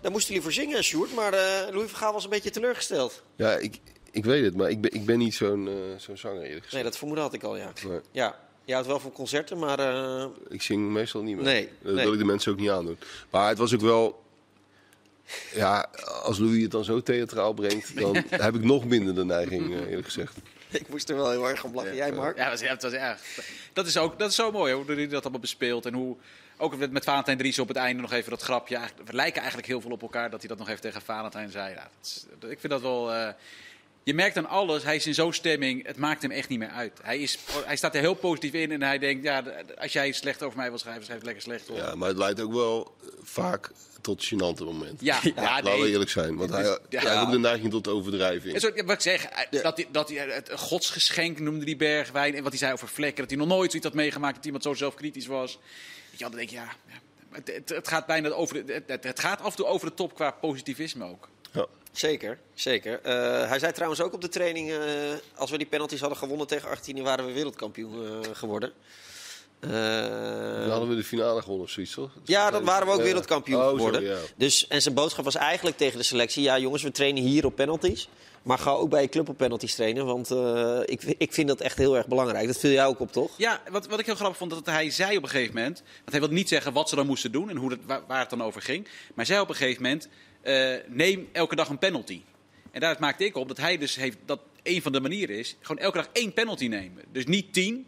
Daar moesten jullie voor zingen, Sjoerd, maar eh Louis van Gaal was een beetje teleurgesteld. Ja, ik, ik weet het, maar ik ben, ik ben niet zo'n eh, zo'n zanger eerlijk gezegd. Nee, dat vermoeden had ik al, ja. Nee, Ja, je houdt wel van concerten, maar eh, ik zing meestal niet meer. Nee, Dat nee. wil ik de mensen ook niet aandoen. Maar het was ook wel... Ja, als Louis het dan zo theatraal brengt, dan heb ik nog minder de neiging, eh, eerlijk gezegd. ik moest er wel heel erg om lachen. Jij, Mark? Ja, dat was, was erg. Dat is, ook, dat is zo mooi, hoe hij dat allemaal bespeelt. En hoe, ook met, met Valentijn Dries op het einde nog even dat grapje. We lijken eigenlijk heel veel op elkaar, dat hij dat nog even tegen Valentijn zei. Ja, dat is- dat- ik vind dat wel... eh, je merkt aan alles, hij is in zo'n stemming, het maakt hem echt niet meer uit. Hij, is, hij staat er heel positief in en hij denkt, ja, als jij slecht over mij wil schrijven, schrijf het lekker slecht op. Ja, maar het leidt ook wel eh, vaak tot gênante momenten. Ja, ja, Laten we eerlijk zijn. Want hij, Ja. hij ook de neiging tot overdrijving. En zo, ja, wat ik zeg, eh, dat hij, dat hij het godsgeschenk noemde die Bergwijn. En wat hij zei over vlekken, dat hij nog nooit zoiets had meegemaakt dat iemand zo zelfkritisch was. Weet je dan denk je, ja, ja het, het, het gaat bijna over de, het- het, gaat af en toe over de top qua positivisme ook. Ja. Zeker, zeker. Eh, hij zei trouwens ook op de training, eh, als we die penalties hadden gewonnen tegen Argentinië, waren we wereldkampioen eh, geworden. Eh, Dan hadden we de finale gewonnen of zoiets, toch? Ja, dan waren we ook Ja. wereldkampioen Oh, geworden. ja. dus, en zijn boodschap was eigenlijk tegen de selectie... ja jongens, we trainen hier op penalties. Maar ga ook bij je club op penalties trainen. Want eh, ik, ik vind dat echt heel erg belangrijk. Dat viel jij ook op, toch? Ja, wat, wat ik heel grappig vond, dat hij zei op een gegeven moment... Want hij wilde niet zeggen wat ze dan moesten doen en hoe dat, waar, waar het dan over ging. Maar hij zei op een gegeven moment, eh, neem elke dag een penalty. En daaruit maakte ik op dat hij dus heeft, dat een van de manieren is... gewoon elke dag één penalty nemen. Dus niet tien,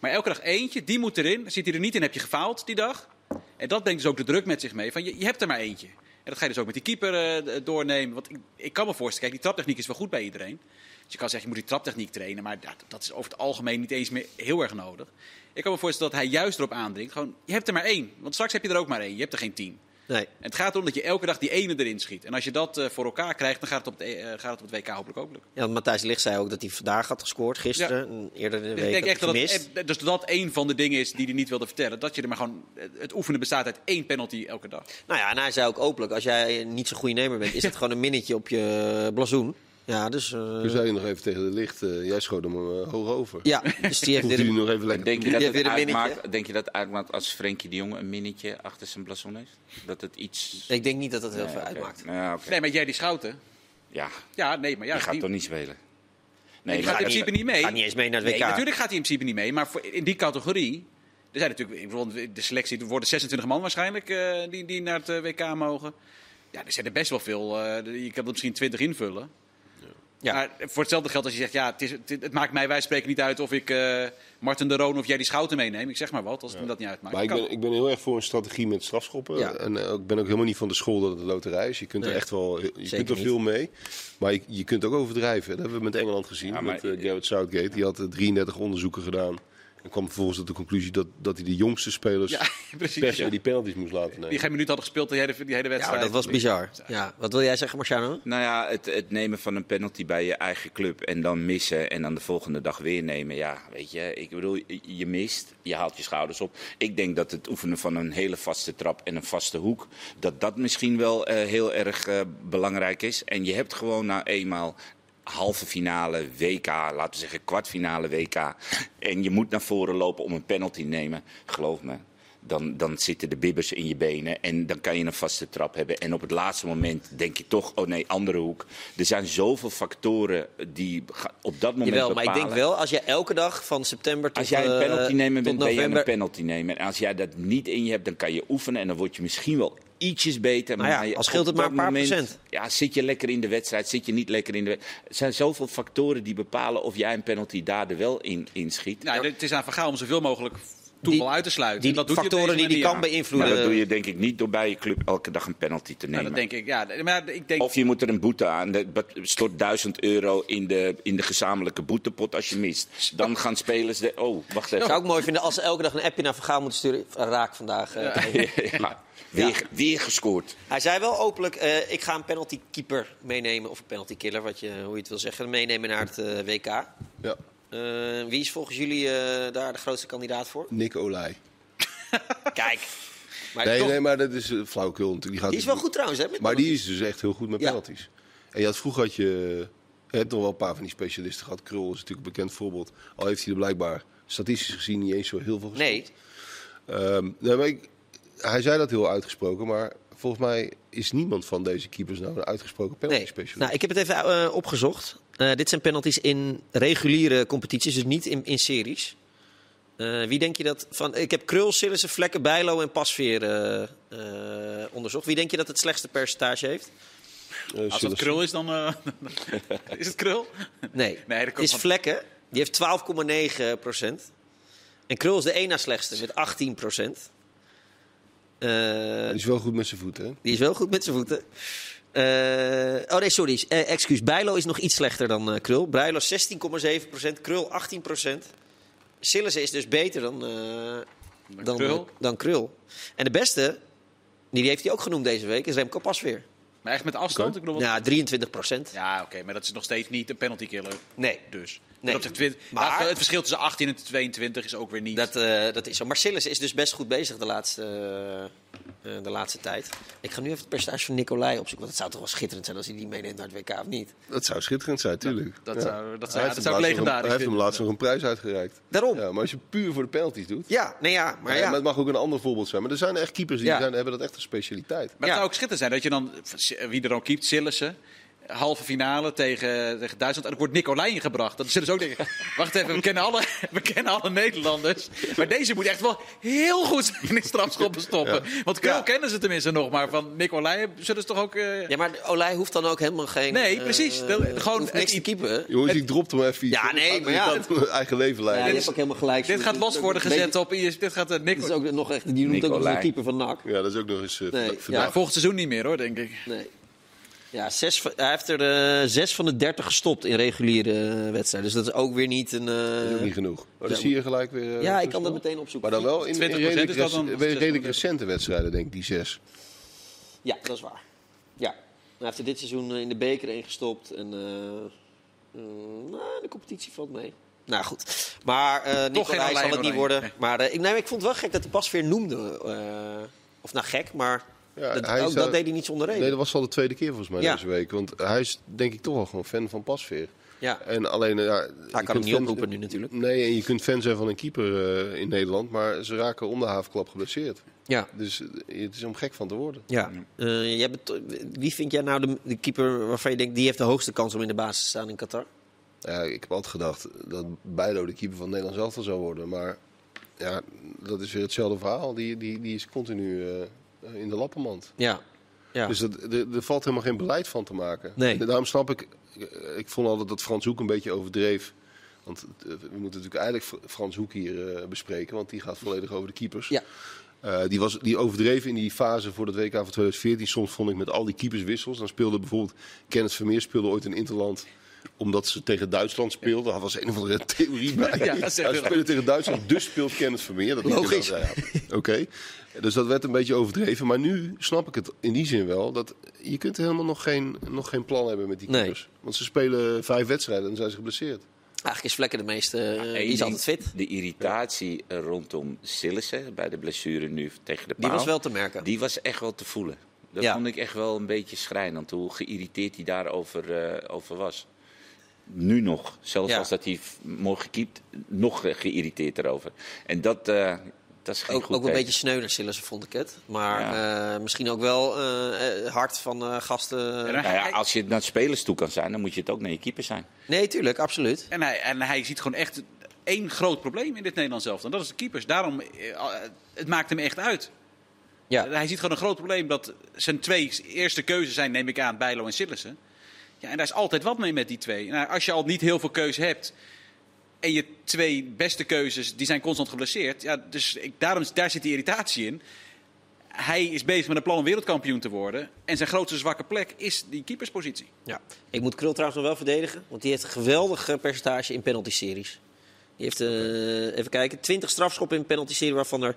maar elke dag eentje. Die moet erin. Zit hij er niet in, heb je gefaald die dag. En dat brengt dus ook de druk met zich mee. Van, je, je hebt er maar eentje. En dat ga je dus ook met die keeper eh, doornemen. Want ik, ik kan me voorstellen, kijk, die traptechniek is wel goed bij iedereen. Dus je kan zeggen, je moet die traptechniek trainen. Maar ja, dat is over het algemeen niet eens meer heel erg nodig. Ik kan me voorstellen dat hij juist erop aandringt. Gewoon, je hebt er maar één. Want straks heb je er ook maar één. Je hebt er geen tien. Nee. En het gaat erom dat je elke dag die ene erin schiet. En als je dat eh, voor elkaar krijgt, dan gaat het op het, eh, gaat het, op het WK hopelijk ook lukken. Ja, want Matthijs Ligt zei ook dat hij vandaag had gescoord, gisteren. En eerder in de Dus week ik denk echt dat eh, dus dat een van de dingen is die hij niet wilde vertellen. Dat je er maar gewoon. Het oefenen bestaat uit één penalty elke dag. Nou ja, en hij zei ook openlijk... als jij niet zo'n goede nemer bent... is het gewoon een minnetje op je blazoen. Ja, dus... eh, Toen zei je nog even tegen de licht, eh, jij schoot hem eh, hoog over. ja, dus die heeft weer hij een- nog even lekker. Denk je, dat het weer een minnetje. uitmaakt, denk je dat het uitmaakt als Frenkie de Jong een minnetje achter zijn blason heeft? Dat het iets... Ik denk niet dat dat heel Nee, veel uitmaakt. Nou ja, oké. Nee, maar jij die Schouten. Ja, Ja, nee, maar ja. die gaat die- toch niet spelen? Nee, die gaat in principe niet mee. Gaat niet eens mee naar het Nee, WK. natuurlijk gaat hij in principe niet mee. Maar voor, in die categorie. Er zijn natuurlijk, ik bedoel, de selectie, er worden 26 man waarschijnlijk eh, die, die naar het WK mogen. Ja, er zijn er best wel veel. eh, je kan er misschien 20 invullen. Ja. Maar voor hetzelfde geld als je zegt, ja, het, is, het, het maakt mij wij spreken niet uit of ik eh Martin de Roon of jij die Schouten meeneem. Ik zeg maar wat, als het me dat niet uitmaakt. Maar ik ben, ik ben heel erg voor een strategie met strafschoppen. Ja. En eh, ik ben ook helemaal niet van de school dat het een loterij is. Je kunt er echt wel je Zeker kunt er niet. veel mee. Maar je, je kunt ook overdrijven. Dat hebben we met Engeland gezien. Maar- met Gareth Southgate. Die had eh, 33 onderzoeken gedaan. En kwam vervolgens tot de conclusie dat, dat hij de jongste spelers Ja, precies. per se ja. die penalties moest laten Die nemen. geen minuut hadden gespeeld die hele, die hele Ja, wedstrijd. dat was bizar. Ja. Wat wil jij zeggen, Marciano? Nou ja, het, het nemen van een penalty bij je eigen club en dan missen en dan de volgende dag weer nemen. Ja, weet je, ik bedoel, je- je mist, je haalt je schouders op. Ik denk dat het oefenen van een hele vaste trap en een vaste hoek, dat dat misschien wel eh, heel erg eh, belangrijk is. En je hebt gewoon nou eenmaal halve finale WK, laten we zeggen kwartfinale WK. En je moet naar voren lopen om een penalty te nemen, geloof me. Dan, dan zitten de bibbers in je benen en dan kan je een vaste trap hebben. En op het laatste moment denk je toch, oh nee, andere hoek. Er zijn zoveel factoren die op dat moment Jawel, maar ik bepalen. denk wel, als je elke dag van september tot Als jij een eh, penalty nemen bent, ben je november... een penalty nemen. En als jij dat niet in je hebt, dan kan je oefenen en dan word je misschien wel ietsjes beter. Maar ja, je- al scheelt op het maar dat een paar moment- procent. Ja, zit je lekker in de wedstrijd, zit je niet lekker in de wedstrijd. Er zijn zoveel factoren die bepalen of jij een penalty daar er wel in, in schiet. Nou, het is aan Van Gaal om zoveel mogelijk toeval Die- uit te sluiten. Die dat factoren die die kan maar beïnvloeden. dat doe je denk ik niet door bij je club elke dag een penalty te Nou, nemen. dat denk ik, ja. Maar ik denk, Of je moet er een boete aan. Dat stort 1000 euro in de, in de gezamenlijke boetepot als je mist. Dan gaan spelers... De, oh, wacht even. zou ik mooi vinden als ze elke dag een appje naar Vergaal moeten sturen. Raak vandaag. eh. Ja, weer, weer gescoord. Hij zei wel openlijk, eh, ik ga een penalty keeper meenemen. Of een penalty killer, wat je, hoe je het wil zeggen. Meenemen naar het eh, WK. Ja. Eh, wie is volgens jullie eh, daar de grootste kandidaat voor? Nick Olij. Kijk. Maar Nee, toch, nee, maar dat is uh, flauwekul natuurlijk. Die, gaat die is wel goed trouwens, hè? met Maar die is dus echt heel goed met Ja. penalties. En je had, vroeger had je... Je hebt nog wel een paar van die specialisten gehad. Krul is natuurlijk een bekend voorbeeld. Al heeft hij er blijkbaar statistisch gezien niet eens zo heel veel gespeeld. Nee, Ehm, nee, maar ik- hij zei dat heel uitgesproken, maar volgens mij is niemand van deze keepers nou een uitgesproken penalty nee. specialist. Nou, ik heb het even eh, opgezocht. Eh, dit zijn penalties in reguliere competities, dus niet in, in series. Eh, wie denk je dat van? Ik heb Krul, Sillissen, Vlekken, Bijlo en Pasveer eh, onderzocht. Wie denk je dat het slechtste percentage heeft? Als dat Sillissen. krul is, dan eh, is het krul. Nee, Nee, dat het is van- Vlekken. Die heeft 12,9 procent. En Krul is de één na slechtste met 18 procent. Eh, Hij is wel goed met zijn voeten, hè? die is wel goed met zijn voeten. Eh, oh nee, sorry. Eh, excuus. Bijlo is nog iets slechter dan eh, Krul. Bijlo 16,7 procent. Krul 18 procent. Sillissen is dus beter dan, eh, dan, Krul. dan Krul. En de beste, die heeft hij ook genoemd deze week, is Remco Pasveer. Maar echt met afstand? Ik bedoel, wat- Ja, 23 procent. Ja, oké, maar dat is nog steeds niet een penalty killer. Nee. Dus. Nee. Dat twint- Maar- Nou, het verschil tussen 18 en 22 is ook weer niet. Dat, eh, dat is zo. Maar Sillissen is dus best goed bezig de laatste, eh, eh, de laatste tijd. Ik ga nu even het percentage van Nicolai opzoeken. Want het zou toch wel schitterend zijn als hij die meeneemt naar het WK, of niet? Dat zou schitterend zijn, tuurlijk. dat Ja. zou- dat zou- dat zou legendarisch Hij heeft hem laatst nog een prijs uitgereikt. Daarom. Ja, maar als je puur voor de penalties doet... Ja, nee ja. Maar Ja, maar het mag ook een ander voorbeeld zijn. Maar er zijn echt keepers die Ja. zijn, hebben dat echt een specialiteit. Maar het zou ook schitterend zijn dat je dan, wie er dan keept, Sillissen, halve finale tegen, tegen Duitsland. En dan wordt Nicolai ingebracht. Dan zullen ze ook denken, wacht even, we kennen, alle, we kennen alle Nederlanders. Maar deze moet echt wel heel goed zijn in strafschoppen stoppen. Want Krul Ja. kennen ze tenminste nog, maar van Nicolai zullen ze toch ook... eh, Ja, maar Olij hoeft dan ook helemaal geen... Nee, eh, precies. eh, Dat- gewoon hoeft niks te keepen. Jongens, ik dropte hem even. Ja, nee, maar ja. Je kan het eigen leven Ja, leiden. je hebt ook helemaal gelijk. dit gaat los worden gezet op... IS Dit gaat uh, Dit is ook nog echt, die noemt ook nog een keeper van NAC. Ja, dat is ook nog eens uh, Nee, ja. Volgend seizoen niet meer hoor, denk ik. Nee. Ja, zes, hij heeft er eh, zes van de dertig gestopt in reguliere eh, wedstrijden. Dus dat is ook weer niet een... eh, Dat is ook niet genoeg. Dan Ja. zie je gelijk weer... ja, ik kan dat meteen opzoeken. Maar dan wel in, in 20% redelijk, is dat dan- rec- redelijk recente wedstrijden, denk ik, die zes. Ja, dat is waar. Ja. Hij heeft er dit seizoen in de beker in gestopt. En nou, de competitie valt mee. Nou goed. Maar eh geen Nicolai zal het niet worden. Nee. Maar eh, ik, nee, ik vond het wel gek dat hij pas weer noemde. eh, of nou gek, maar Ja, dat, hij ook is dat daar- deed hij niet zonder reden. Nee, dat was al de tweede keer volgens mij Ja. deze week. Want hij is denk ik toch wel gewoon fan van Pasveer. ja. En alleen, ja, je Hij kan hem niet fan- oproepen nu natuurlijk. Nee, en je kunt fan zijn van een keeper eh, in Nederland, maar ze raken om de havenklap geblesseerd. Ja. Dus eh, het is om gek van te worden. Ja. Eh, jij wie vind jij nou de, de keeper waarvan je denkt die heeft de hoogste kans om in de basis te staan in Qatar? Ja, ik heb altijd gedacht dat Bijlo de keeper van Nederland zelf zou worden. Maar ja, dat is weer hetzelfde verhaal. Die, die, die is continu eh, in de lappenmand. Ja. ja. Dus dat, er, er valt helemaal geen beleid van te maken. Nee. En daarom snap ik, eh, ik vond altijd dat Frans Hoek een beetje overdreef. Want eh, we moeten natuurlijk eigenlijk Fr- Frans Hoek hier eh, bespreken, want die gaat volledig over de keepers. Ja. Eh, die, was, die overdreef in die fase voor het WK van 2014. Soms vond ik met al die keeperswissels. Dan speelde bijvoorbeeld Kenneth Vermeer speelde ooit in Interland omdat ze tegen Duitsland speelden. Daar was een of andere theorie bij. Ja, dat spelen tegen Duitsland, dus speelt Kenneth Vermeer. Dat Logisch. Ja. Oké. Dus dat werd een beetje overdreven. Maar nu snap ik het in die zin wel. Dat je kunt helemaal nog geen, nog geen plan hebben met die Nee. keepers. Want ze spelen vijf wedstrijden en dan zijn ze geblesseerd. Eigenlijk is Vlekken de meeste, eh, die is altijd fit. De irritatie rondom Sillissen bij de blessure nu tegen de Die paal. was wel te merken. Die was echt wel te voelen. Dat Ja. vond ik echt wel een beetje schrijnend, hoe geïrriteerd hij daarover eh, over was. Nu nog, zelfs Ja. als dat hij mooi gekiept, nog geïrriteerd erover. En dat, eh, dat is geen Ook, goed ook een teken. beetje sneuner Sillissen vond ik het. Maar eh, misschien ook wel eh, hard van eh, gasten. En Nou ja, hij- als je naar spelers toe kan zijn, dan moet je het ook naar je keeper zijn. Nee, tuurlijk, absoluut. En hij, en hij ziet gewoon echt één groot probleem in dit Nederlands zelf. En dat is de keepers. Daarom, het maakt hem echt uit. Ja. Hij ziet gewoon een groot probleem dat zijn twee eerste keuzes zijn, neem ik aan, Bijlo en Sillissen. Ja, en daar is altijd wat mee met die twee. Nou, als je al niet heel veel keuze hebt en je twee beste keuzes, die zijn constant geblesseerd. Ja, dus ik, daarom, daar zit die irritatie in. Hij is bezig met een plan om wereldkampioen te worden. En zijn grootste zwakke plek is die keeperspositie. Ja. Ik moet Krul trouwens nog wel verdedigen. Want die heeft een geweldig percentage in penalty-series. Die heeft, eh, even kijken, 20 strafschoppen in penalty-serie waarvan er,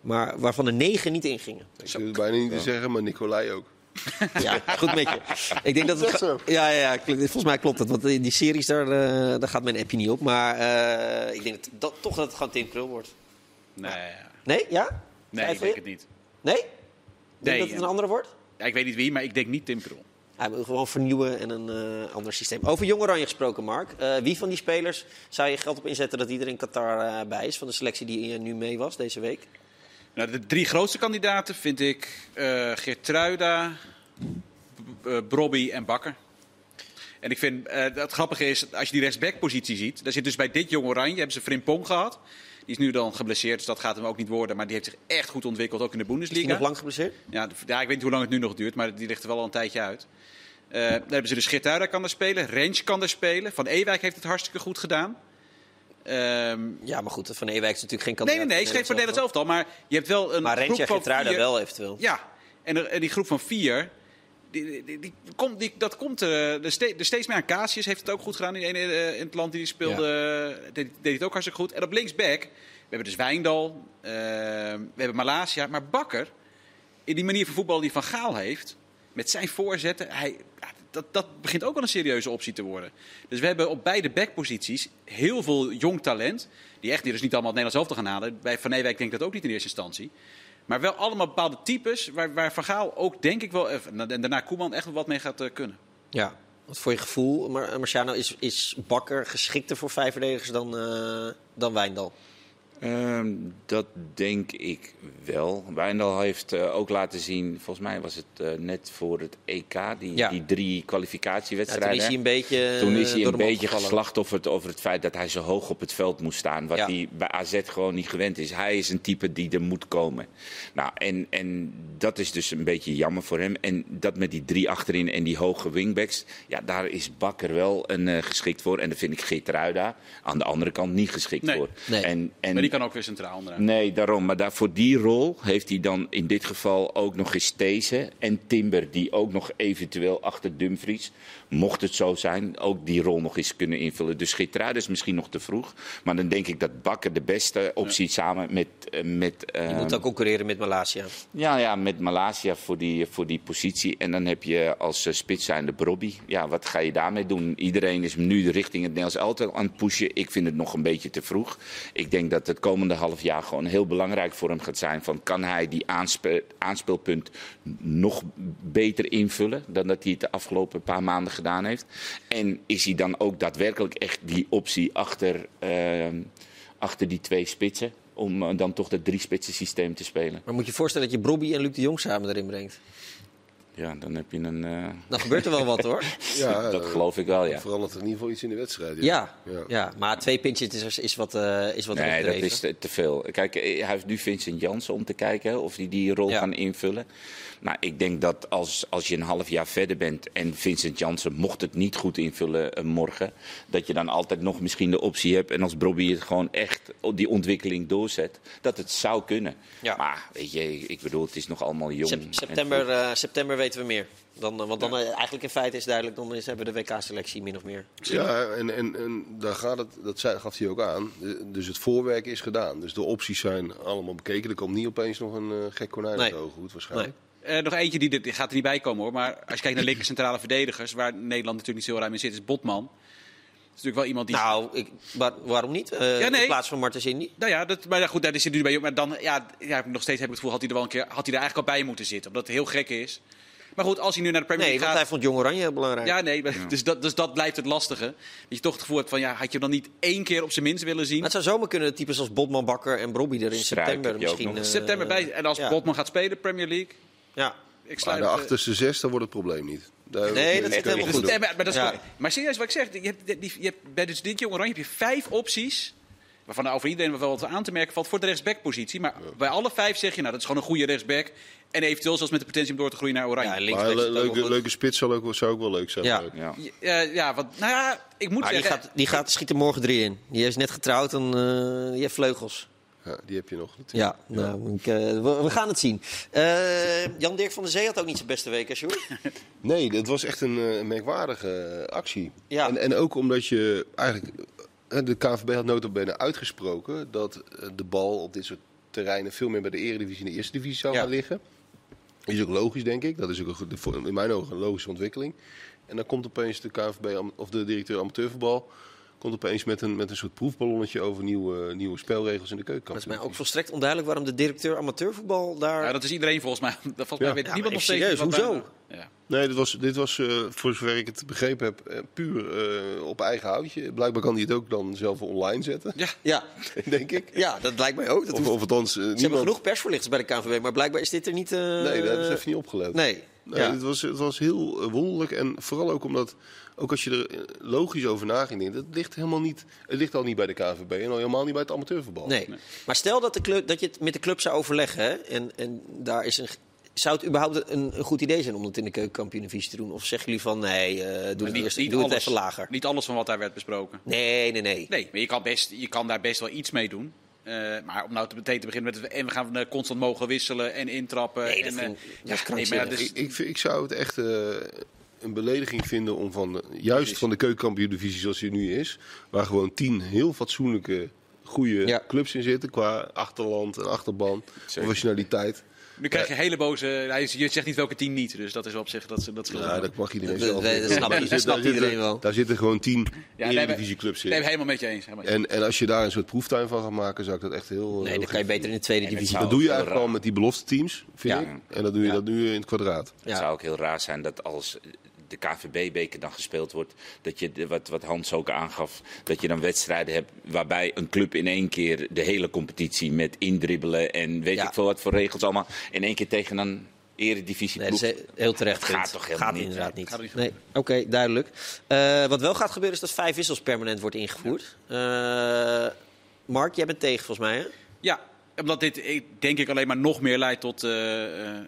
maar, waarvan er 9 niet ingingen. Ik durf het bijna niet te zeggen, maar Nicolai ook. Ja, goed met je. Ik denk dat het. Dat? Ja, ja, ja, volgens mij klopt het. Want in die series, daar, eh, daar gaat mijn appje niet op. Maar eh, ik denk dat, dat, toch dat het gewoon Tim Krul wordt. Nee, Nee? Ja? nee ik denk het niet. Nee? Denk Nee, dat het ja. een andere wordt? Ja, ik weet niet wie, maar ik denk niet Tim Krul. Hij wil gewoon vernieuwen en een eh, ander systeem. Over Jong Oranje gesproken, Mark. Eh, wie van die spelers zou je geld op inzetten dat die er in Qatar bij is? Van de selectie die nu mee was deze week? Nou, de drie grootste kandidaten vind ik eh Geertruida, eh, Brobby en Bakker. En ik vind, eh, het grappige is, als je die rechtsbackpositie ziet, daar zit dus bij dit jong Oranje, hebben ze Frimpong gehad. Die is nu dan geblesseerd, dus dat gaat hem ook niet worden. Maar die heeft zich echt goed ontwikkeld, ook in de Is Bundesliga. nog lang geblesseerd? Ja, ja, ik weet niet hoe lang het nu nog duurt, maar die ligt er wel al een tijdje uit. Daar hebben ze dus Geertruida kan er spelen, Rens kan er spelen. Van Ewijk heeft het hartstikke goed gedaan. Ehm, Ja, maar goed, Van Ewijk is natuurlijk geen nee, kandidaat. nee, nee, is geen voor Nederland zelf al. Maar je hebt wel een Maar Rentje wel eventueel. Ja, en, en die groep van vier, die, die, die, komt, die, dat komt eh, er, ste- er steeds meer aan. Casius heeft het ook goed gedaan. Die ene eh, in het land die speelde, eh, deed, deed het ook hartstikke goed. En op linksback, we hebben dus Wijndal, we hebben Malasia. Maar Bakker, in die manier van voetbal die Van Gaal heeft, met zijn voorzetten, hij, ja, dat, dat begint ook wel een serieuze optie te worden. Dus we hebben op beide backposities heel veel jong talent. Die echt die dus niet allemaal het Nederlands te gaan halen. Bij Van Ewijk denk ik dat ook niet in eerste instantie. Maar wel allemaal bepaalde types waar, waar Van Gaal ook denk ik wel, en daarna Koeman echt wat mee gaat eh, kunnen. Ja. Wat voor je gevoel, Mar Marciano, is, is Bakker geschikter voor vijf verdedigers dan, eh, dan Wijndal? Ehm, dat denk ik wel. Wijndal heeft eh, ook laten zien, volgens mij was het eh, net voor het EK, die, Ja. die drie Ja, toen kwalificatiewedstrijden. is hij een beetje. Toen is eh, hij een beetje geslachtofferd over het feit dat hij zo hoog op het veld moest staan. Wat Ja. hij bij AZ gewoon niet gewend is. Hij is een type die er moet komen. Nou, en, en dat is dus een beetje jammer voor hem. En dat met die drie achterin en die hoge wingbacks. Ja, daar is Bakker wel een, eh, geschikt voor. En dat vind ik Geertruida aan de andere kant niet geschikt Nee. voor. Nee. En, en, Maar die kan ook weer centraal onderaan. Nee, daarom. Maar daar, voor die rol heeft hij dan in dit geval ook nog eens These en Timber, die ook nog eventueel achter Dumfries, mocht het zo zijn, ook die rol nog eens kunnen invullen. Dus Geertruida is misschien nog te vroeg. Maar dan denk ik dat Bakker de beste optie samen met... eh, met Je ehm, moet ook concurreren met Malasia. ja, ja, met Malasia voor die, voor die positie. En dan heb je als uh, spits zijnde Brobby. Ja, wat ga je daarmee doen? Iedereen is nu richting het Nederlands elftal aan het pushen. Ik vind het nog een beetje te vroeg. Ik denk dat het het komende half jaar gewoon heel belangrijk voor hem gaat zijn. Van kan hij die aanspe- aanspeelpunt nog beter invullen dan dat hij het de afgelopen paar maanden gedaan heeft? En is hij dan ook daadwerkelijk echt die optie achter, ehm, achter die twee spitsen? Om eh, dan toch dat drie spitsen systeem te spelen. Maar moet je voorstellen dat je Brobby en Luc de Jong samen erin brengt? Ja, dan heb je een. eh, Dan gebeurt er wel wat hoor. Ja, dat eh, geloof ik wel, ja. Verandert er in ieder geval iets in de wedstrijd. Ja, Ja. ja. maar twee pintjes is, is wat, eh is wat Nee, dat is te, te veel. Kijk, hij heeft nu Vincent Jansen om te kijken of hij die rol Ja. kan invullen. Maar ik denk dat als, als je een half jaar verder bent en Vincent Jansen mocht het niet goed invullen morgen, dat je dan altijd nog misschien de optie hebt. En als Bobby het gewoon echt die ontwikkeling doorzet, dat het zou kunnen. Ja. Maar weet je, ik bedoel, het is nog allemaal jong. Sep- september, eh, september weten we meer. Dan, eh, want dan eh, eigenlijk in feite is duidelijk, dan is, hebben we de WK-selectie min of meer. Ja, en, en, en daar gaat het, dat zei, gaf hij ook aan. Dus het voorwerk is gedaan. Dus de opties zijn allemaal bekeken. Er komt niet opeens nog een eh, gek konijn Nee. uit hoed waarschijnlijk. Eh, nog eentje, die, er- die gaat er niet bij komen hoor. Maar als je kijkt naar linker centrale verdedigers, waar Nederland natuurlijk niet zo ruim in zit, is Botman. Dat is natuurlijk wel iemand die... Nou, ik, waar- waarom niet? Eh, Ja, nee. In plaats van Martens Indy? Nou ja, dat, maar ja, goed, daar zit nu bij. Maar dan, ja, ja, nog steeds heb ik het gevoel, had hij er wel een keer, had hij er eigenlijk al bij moeten zitten. Omdat het heel gek is. Maar goed, als hij nu naar de Premier Nee, League want gaat... hij vond Jong Oranje heel belangrijk. Ja, nee, maar- dus, dat, dus dat blijft het lastige. Dat je toch het gevoel hebt van, ja, had je hem dan niet één keer op zijn minst willen zien? Maar het zou zomaar kunnen, types als Botman, Bakker en Brobby er in Struik september misschien... eh, September bij. En als ja. Botman gaat spelen, Premier League, Ja. ik Maar sluit de het, eh, achterste zes, dan wordt het probleem niet. Daar- Nee, dat je helemaal goed nee, maar, maar, dat is Ja. goed. maar serieus, wat ik zeg, je hebt, die, je hebt, bij dus dit Jong Oranje heb je vijf opties. Waarvan er over iedereen wel wat aan te merken valt voor de rechtsbackpositie. Maar bij alle vijf zeg je, nou, dat is gewoon een goede rechtsback. En eventueel zelfs met de potentie om door te groeien naar Oranje. Ja, links leuke, spits zou ook, wel- zou ook wel leuk zijn. Ja. Ja. ja, want, nou ja, ik moet Maar die zeggen... gaat, die gaat schiet er morgen drie in. Die is net getrouwd en eh, die heeft vleugels. Ja, die heb je nog natuurlijk. Ja, nou, ik, eh, we, we gaan het zien. Eh, Jan-Dirk van der Zee had ook niet zijn beste week, hè, Sjoerd? Nee, dat was echt een merkwaardige actie. Ja. En, en ook omdat je eigenlijk... eh, De KVB had notabene uitgesproken dat eh, de bal op dit soort terreinen veel meer bij de eredivisie en de eerste divisie zou Ja. gaan liggen. Is ook logisch, denk ik. Dat is ook een, goed- in mijn ogen een logische ontwikkeling. En dan komt opeens de KVB, am- of de directeur amateurvoetbal... komt opeens met een, met een soort proefballonnetje over nieuwe, nieuwe spelregels in de Dat is mij ook volstrekt onduidelijk waarom de directeur amateurvoetbal daar... Ja, dat is iedereen volgens mij. Dat volgens mij Ja. weet Ja, niemand nog steeds. serieus, wat hoezo? Ja. Nee, dit was, dit was eh, voor zover ik het begrepen heb, eh, puur eh, op eigen houtje. Blijkbaar kan hij het ook dan zelf online zetten, Ja. Ja, denk ik. ja, dat lijkt mij ook. Dat Of, hoeft- althans, Ze hebben niemand... genoeg persverlichters bij de KNVB, maar blijkbaar is dit er niet... eh, Nee, daar hebben ze even niet opgelet. Nee. Nee, ja. het, was, het was heel wonderlijk. En vooral ook omdat, ook als je er eh, logisch over na ging denken, het ligt helemaal niet, het ligt al niet bij de KNVB en al helemaal niet bij het amateurvoetbal. Nee. Maar stel dat, de club, dat je het met de club zou overleggen. Hè, en, en daar is een, zou het überhaupt een, een goed idee zijn om het in de keukenkampioen-divisie te doen? Of zeggen jullie van nee, eh, doe, het, Niet, eerst, niet doe het even lager? Niet alles van wat daar werd besproken. Nee, nee, nee. Nee, maar je kan, best, je kan daar best wel iets mee doen. Eh, maar om nou te meteen te beginnen met... En we gaan constant mogen wisselen en intrappen. Nee, dat en, vind- dat ja, nee, maar dus, Ik, ik, ik zou het echt eh, een belediging vinden om van, de- juist van de keukenkampioen-divisie zoals die nu is, waar gewoon tien heel fatsoenlijke, goede Ja. clubs in zitten qua achterland en achterban, Zeker. professionaliteit. nu krijg je hele boze... Hij, je zegt niet welke tien niet, dus dat is op zich... Dat, dat scheelt Ja, dat mag iedereen Dat- zelf dat- dat dat snapt iedereen wel. Daar zitten gewoon tien Ja, nee, eredivisieclubs Nee, in. helemaal met je eens. helemaal met je eens. En, en als je daar een soort proeftuin van gaat maken, zou ik dat echt heel... Nee, heel dan kan je beter in de tweede divisie Dat doe je eigenlijk al met die belofte teams, vind Ja. ik. En dan doe je Ja. dat nu in het kwadraat. Ja. Het zou ook heel raar zijn dat als de KVB-beker dan gespeeld wordt, dat je, de- wat, wat Hans ook aangaf, dat je dan wedstrijden hebt waarbij een club in één keer de hele competitie met indribbelen en weet Ja. ik veel wat voor regels allemaal, in één keer tegen een eredivisie Nee, dat is heel terecht. Dat gaat vindt. toch helemaal gaat niet? inderdaad niet. Gaat niet nee, oké, duidelijk. Eh, wat wel gaat gebeuren is dat vijf wissels permanent wordt ingevoerd. Eh, Mark, jij bent tegen volgens mij, hè? Ja, omdat dit ik, denk ik alleen maar nog meer leidt tot eh, eh,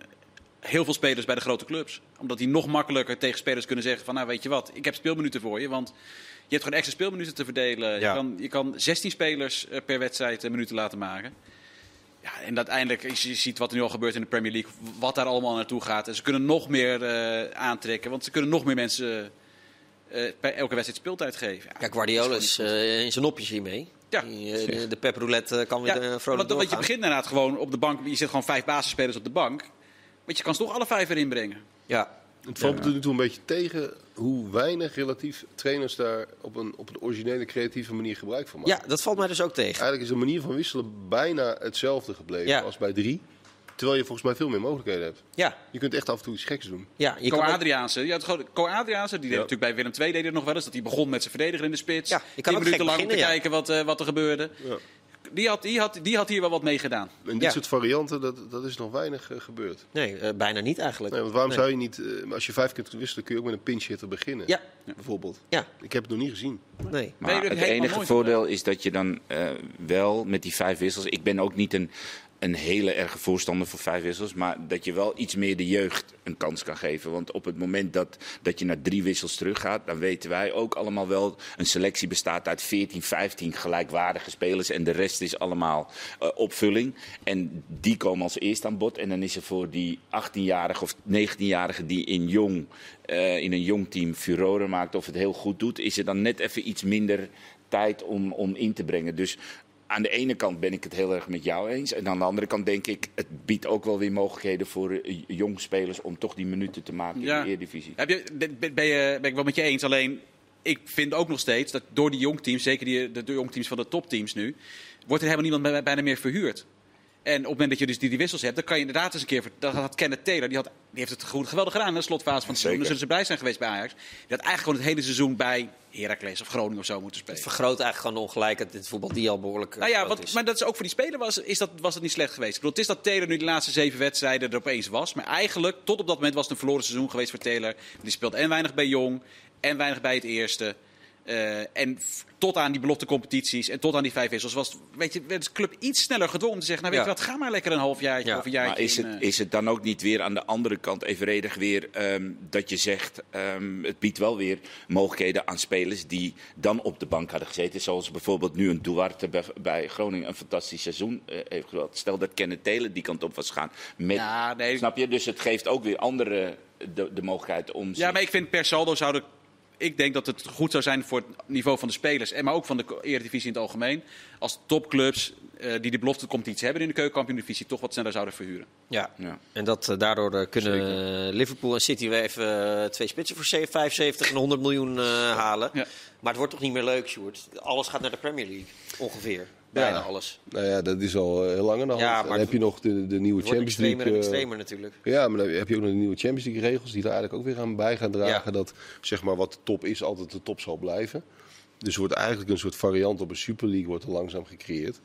heel veel spelers bij de grote clubs. Omdat die nog makkelijker tegen spelers kunnen zeggen van nou weet je wat, ik heb speelminuten voor je. Want je hebt gewoon extra speelminuten te verdelen. Ja. Je, kan, je kan 16 spelers eh, per wedstrijd eh, minuten laten maken. Ja, en uiteindelijk, je ziet wat er nu al gebeurt in de Premier League, wat daar allemaal naartoe gaat. En ze kunnen nog meer eh, aantrekken, want ze kunnen nog meer mensen eh, bij elke wedstrijd speeltijd geven. Ja, Ja, Guardiola is in zijn nopjes hiermee. Ja. Die, de, de pep roulette kan weer Ja, eh, want, vrolijk want je doorgaan. begint inderdaad gewoon op de bank. Je zet gewoon vijf basisspelers op de bank. Want je kan ze toch alle vijf erin brengen. Ja. Het valt me tot nu toe een beetje tegen hoe weinig relatief trainers daar op een, op een originele, creatieve manier gebruik van maken. Ja, dat valt mij dus ook tegen. Eigenlijk is de manier van wisselen bijna hetzelfde gebleven Ja. als bij drie. Terwijl je volgens mij veel meer mogelijkheden hebt. Ja, Je kunt echt af en toe iets geks doen. ja je Co ook- Adriaanse, gewoon Co Adriaanse, die deed Ja. natuurlijk bij Willem II deed het nog wel eens dat hij begon met zijn verdediger in de spits. Ja, je kan Tien ook minuten gek lang te beginnen, ja. kijken wat, eh, wat er gebeurde. Die had, die, had, die had hier wel wat mee gedaan. En dit Ja. soort varianten, dat, dat is nog weinig eh, gebeurd. Nee, eh, bijna niet eigenlijk. Nee, want waarom Nee. zou je niet, eh, als je vijf keer kunt wisselen, kun je ook met een pinch hitter beginnen. Ja, Bijvoorbeeld. ja, Ik heb het nog niet gezien. nee. Maar het enige voordeel is dat je dan eh, wel met die vijf wissels. Ik ben ook niet een, een hele erge voorstander voor vijf wissels. Maar dat je wel iets meer de jeugd een kans kan geven. Want op het moment dat, dat je naar drie wissels teruggaat. dan weten wij ook allemaal wel. Een selectie bestaat uit 14, 15 gelijkwaardige spelers. En de rest is allemaal eh, opvulling. En die komen als eerst aan bod. En dan is er voor die 18-jarige of 19-jarige die in jong. eh, in een jong team furoren maakt of het heel goed doet, is er dan net even iets minder tijd om, om in te brengen. Dus aan de ene kant ben ik het heel erg met jou eens. En aan de andere kant denk ik, het biedt ook wel weer mogelijkheden voor eh, jong spelers om toch die minuten te maken Ja. in de Eredivisie. Heb je, ben, ben, je, ben ik wel met je eens. Alleen, ik vind ook nog steeds dat door die jongteams, zeker die, de, de jongteams van de topteams nu, wordt er helemaal niemand bij- bijna meer verhuurd. En op het moment dat je dus die, die wissels hebt, dan kan je inderdaad eens een keer... Dat had Kenneth Taylor, die, had, die heeft het goed, geweldig gedaan in de slotfase van het seizoen. Dan zullen ze blij zijn geweest bij Ajax. Die had eigenlijk gewoon het hele seizoen bij Heracles of Groningen of zo moeten spelen. Het vergroot eigenlijk gewoon de ongelijkheid in het voetbal die al behoorlijk eh, Nou ja, groot wat, is. maar dat is ook voor die speler was, is dat, was het niet slecht geweest. Ik bedoel, het is dat Taylor nu de laatste zeven wedstrijden er opeens was. Maar eigenlijk, tot op dat moment was het een verloren seizoen geweest voor Taylor. Die speelt en weinig bij Jong en weinig bij het eerste. Eh, en tot aan die belofte competities en tot aan die vijf wissels was weet je, werd de club iets sneller gedwongen om te zeggen... nou weet Ja. je wat, ga maar lekker een halfjaartje Ja. of een jaartje Maar is in, het, eh, is het dan ook niet weer aan de andere kant evenredig weer ehm, dat je zegt, ehm, het biedt wel weer mogelijkheden aan spelers die dan op de bank hadden gezeten. Zoals bijvoorbeeld nu een Duarte bij, bij Groningen een fantastisch seizoen eh, heeft gehad. Stel dat Kenneth Taylor die kant op was gaan. Met, Ja, nee. Snap je? Dus het geeft ook weer anderen de, de mogelijkheid om Ja, maar ik vind per saldo zouden... Ik denk dat het goed zou zijn voor het niveau van de spelers, en maar ook van de Eredivisie in het algemeen, als topclubs eh, die de belofte competitie hebben in de keukenkampioen-divisie toch wat sneller zouden verhuren. Ja. Ja. En dat, eh, daardoor eh, kunnen Liverpool en City weer even twee spitsen voor 7, 75 en 100 miljoen eh, halen. Ja. Maar het wordt toch niet meer leuk, Sjoerd? Alles gaat naar de Premier League, ongeveer. Bijna Ja. alles. Nou ja, dat is al heel lang aan de hand. Ja, En maar dan heb je nog de, de nieuwe Het wordt Champions League. extremer en extremer natuurlijk. Ja, maar dan heb je ook nog de nieuwe Champions League regels die er eigenlijk ook weer aan bij gaan dragen. Ja. Dat zeg maar wat de top is, altijd de top zal blijven. Dus er wordt eigenlijk een soort variant op een Super League wordt er langzaam gecreëerd.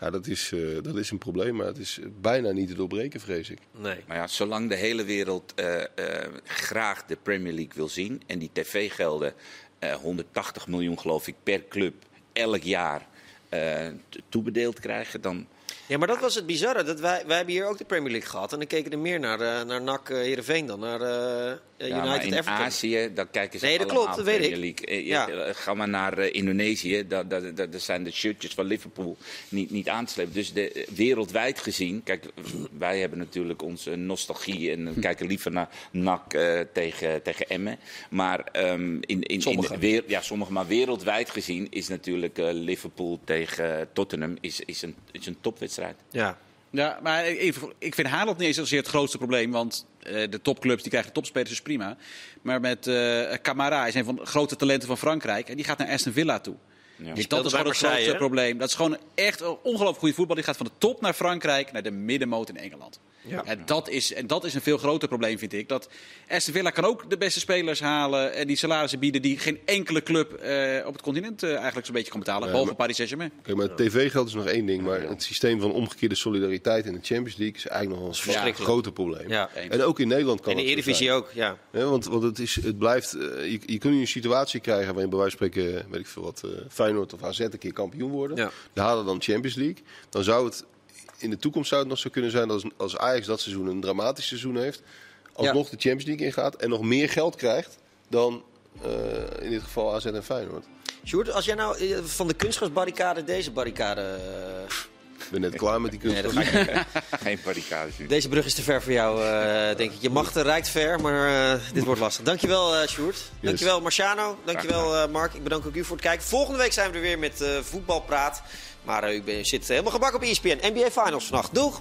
Ja, dat is, eh, dat is een probleem, maar het is bijna niet te doorbreken, vrees ik. Nee. Maar ja, zolang de hele wereld eh, eh, graag de Premier League wil zien en die tv-gelden, eh 180 miljoen geloof ik per club, elk jaar eh, toebedeeld krijgen, dan, Ja, maar dat was het bizarre. Dat wij, wij hebben hier ook de Premier League gehad. En dan keken er meer naar, eh, naar NAC eh, Heerenveen dan naar eh, eh, Ja, United maar in Everton. Azië, dan kijken ze Nee, dat allemaal klopt, dat weet Premier. League. Ja. Ga maar naar Indonesië, daar, daar, daar zijn de shirtjes van Liverpool niet, niet aan te slepen. Dus de, wereldwijd gezien, kijk, wij hebben natuurlijk onze nostalgie en Hm. kijken liever naar NAC tegen, tegen Emmen. Maar ehm, in, in, in, Sommigen. weer, ja, sommige, maar wereldwijd gezien is natuurlijk Liverpool tegen Tottenham is, is, een, is een topwedstrijd. Ja. Ja, maar even, ik vind Haaland niet eens zozeer het grootste probleem. Want eh, de topclubs die krijgen topspelers, dus prima. Maar met eh Camara is een van de grote talenten van Frankrijk. En die gaat naar Aston Villa toe. Ja. Dus dat is gewoon het grootste probleem. Dat is gewoon echt een ongelooflijk goede voetbal. Die gaat van de top naar Frankrijk naar de middenmoot in Engeland. Ja. En, dat is, en dat is een veel groter probleem, vind ik. Dat Aston Villa kan ook de beste spelers halen en die salarissen bieden die geen enkele club eh, op het continent eh, eigenlijk zo'n beetje kan betalen. behalve maar- Paris Saint-Germain. Kijk, maar tv-geld is nog één ding, maar het systeem van omgekeerde solidariteit in de Champions League is eigenlijk nog een verschrikkelijk. groter probleem. Ja. En ook in Nederland kan En de het zo Eredivisie ook, ja. Ja, want want het, is, het blijft. eh, je, je kunt nu een situatie krijgen waarin bij wijze van spreken, weet ik veel wat, eh, Feyenoord of AZ een keer kampioen worden. Ja. Die halen dan Champions League. Dan zou het in de toekomst zou het nog zo kunnen zijn dat als, als Ajax dat seizoen een dramatisch seizoen heeft, alsnog de Champions League ingaat en nog meer geld krijgt dan eh, in dit geval AZ en Feyenoord. Sjoerd, als jij nou eh, van de kunstgrasbarricade deze barricade... eh, Ik ben net klaar met die kunst. Nee, dat ga ik niet. Geen barricades nu. Deze brug is te ver voor jou, eh, denk ik. Je macht reikt ver, maar eh, dit wordt lastig. Dankjewel, eh Sjoerd. Dankjewel, Marciano. Dankjewel, eh Mark. Ik bedank ook u voor het kijken. Volgende week zijn we er weer met eh, Voetbalpraat. Maar eh, u bent- zit helemaal gebak op ESPN. NBA Finals vannacht. Doeg!